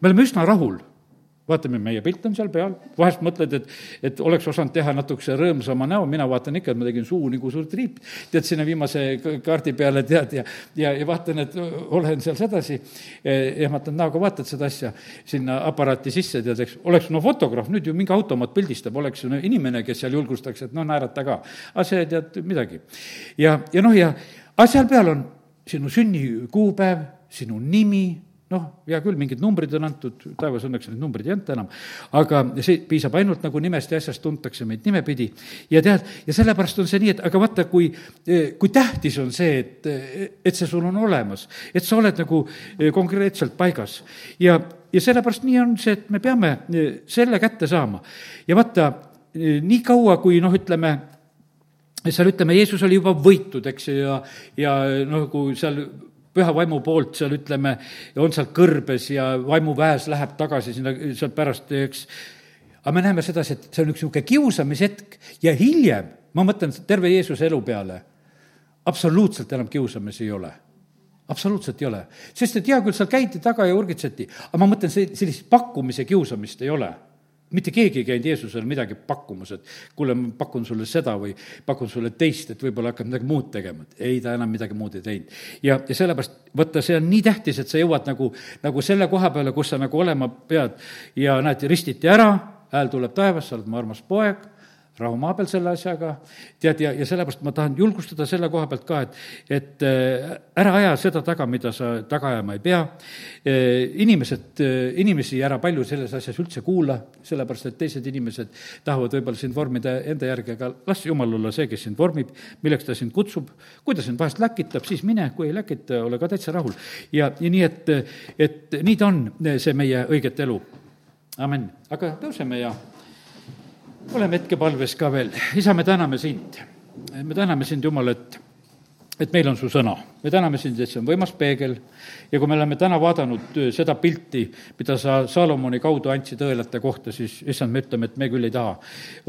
me oleme üsna rahul vaatame, meie pilt on seal peal, vahest mõtled, et, et oleks osanud teha natukese rõõmsama näo, mina vaatan ikka, et ma tegin suu nagu suur triip, tead, sinna viimase kaardi peale, tead, ja, ja, ja vaatan, et olen seal sedasi, ehmatan näoga, vaatad seda asja sinna aparaati sisse, tead, eks, oleks no fotograaf, nüüd ju mingi automaat pildistab, oleks ju no inimene, kes seal julgustaks, et noh, naerata ka. aga see, tead, midagi. ja, ja noh, ja, aga seal peal on sinu sünnikuupäev, sinu nimi, noh, hea küll, mingid numbrid on antud, taevas õnneks neid numbreid ei anta enam, aga see piisab ainult nagu nimest ja asjast tuntakse meid nimepidi. ja tead, ja sellepärast on see nii, et aga vaata, kui, kui tähtis on see, et, et see sul on olemas, et sa oled nagu konkreetselt paigas. ja, ja sellepärast nii on see, et me peame selle kätte saama. ja vaata, nii kaua, kui noh, ütleme, seal ütleme, Jeesus oli juba võitud, eks ju, ja, ja noh, kui seal püha vaimu poolt seal ütleme, on seal kõrbes ja vaimuväes läheb tagasi sinna, sealt pärast, eks. aga me näeme sedasi, et see on üks niisugune kiusamishetk ja hiljem, ma mõtlen terve Jeesuse elu peale, absoluutselt enam kiusamisi ei ole. Absoluutselt ei ole, sest et hea küll, seal käidi taga ja urgitseti, aga ma mõtlen, see, sellist pakkumise kiusamist ei ole mitte keegi ei käinud Jeesusele midagi pakkumas, et kuule, ma pakun sulle seda või pakun sulle teist, et võib-olla hakkad midagi muud tegema. ei, ta enam midagi muud ei teinud. ja, ja sellepärast, vaata, see on nii tähtis, et sa jõuad nagu, nagu selle koha peale, kus sa nagu olema pead ja näed, ristiti ära, hääl tuleb taevast, sa oled mu armas poeg rahu maa peal selle asjaga, tead, ja, ja sellepärast ma tahan julgustada selle koha pealt ka, et, et äh, ära aja seda taga, mida sa taga ajama ei pea. Äh, inimesed, äh, inimesi ära palju selles asjas üldse kuula, sellepärast et teised inimesed tahavad võib-olla sind vormida enda järgi, aga las jumal olla see, kes sind vormib, milleks ta sind kutsub. kui ta sind vahest läkitab, siis mine, kui ei läkita, ole ka täitsa rahul. ja, ja nii, et, et nii ta on, see meie õiget elu. amin, aga tõuseme ja oleme hetkepalves ka veel, isa, me täname sind. me täname sind, Jumal, et, et meil on su sõna. me täname sind, et see on võimas peegel ja kui me oleme täna vaadanud äh, seda pilti, mida sa Salomoni kaudu andsid õelate kohta, siis issand, me ütleme, et me küll ei taha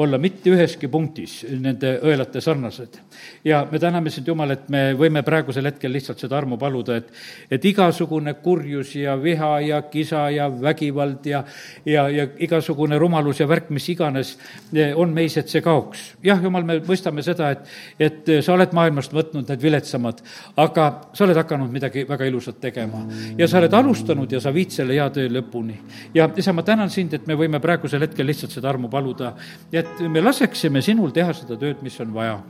olla mitte üheski punktis nende õelate sarnased. ja me täname sind, Jumal, et me võime praegusel hetkel lihtsalt seda armu paluda, et, et igasugune kurjus ja viha ja kisa ja vägivald ja, ja, ja igasugune rumalus ja värk, mis iganes eh, on meis, et see kaoks. jah, Jumal, me mõistame seda, et, et sa oled maailmast võtnud need viletsamad, aga sa oled hakanud midagi väga ilusat tegema ja sa oled alustanud ja sa viid selle hea töö lõpuni. ja isa, ma tänan sind, et me võime praegusel hetkel lihtsalt seda armu paluda, et me laseksime sinul teha seda tööd, mis on vaja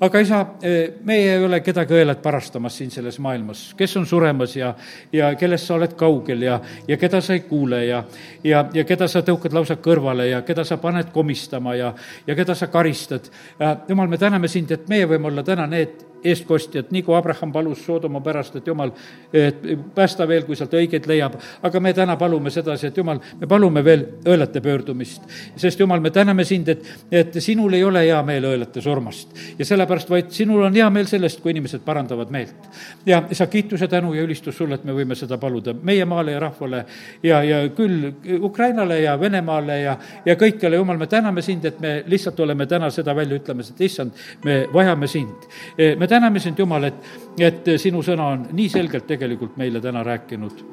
aga isa, eh, meie ei ole kedagi õelat parastamas siin selles maailmas, kes on suremas ja, ja kellest sa oled kaugel ja, ja keda sa ei kuule ja, ja, ja keda sa tõukad lausa kõrvale ja keda sa paned komistama ja, ja keda sa karistad. jumal, me täname sind, et meie võime olla täna need eestkostjad, nii kui Abraham palus Soodoma pärast, et jumal, et päästa veel, kui sealt õigeid leiab. aga me täna palume sedasi, et jumal, me palume veel õelate pöördumist. sest jumal, me täname sind, et, et sinul ei ole hea meel õelate surmast. ja sellepärast, vaid sinul on hea meel sellest, kui inimesed parandavad meelt. ja sa kiituse, tänu ja ülistus sulle, et me võime seda paluda meie maale ja rahvale ja, ja küll Ukrainale ja Venemaale ja, ja kõikjale, jumal, me täname sind, et me lihtsalt oleme täna seda välja ütlemas, et issand, me vajame sind. Me täname sind, Jumal, et, et sinu sõna on nii selgelt tegelikult meile täna rääkinud.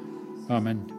amin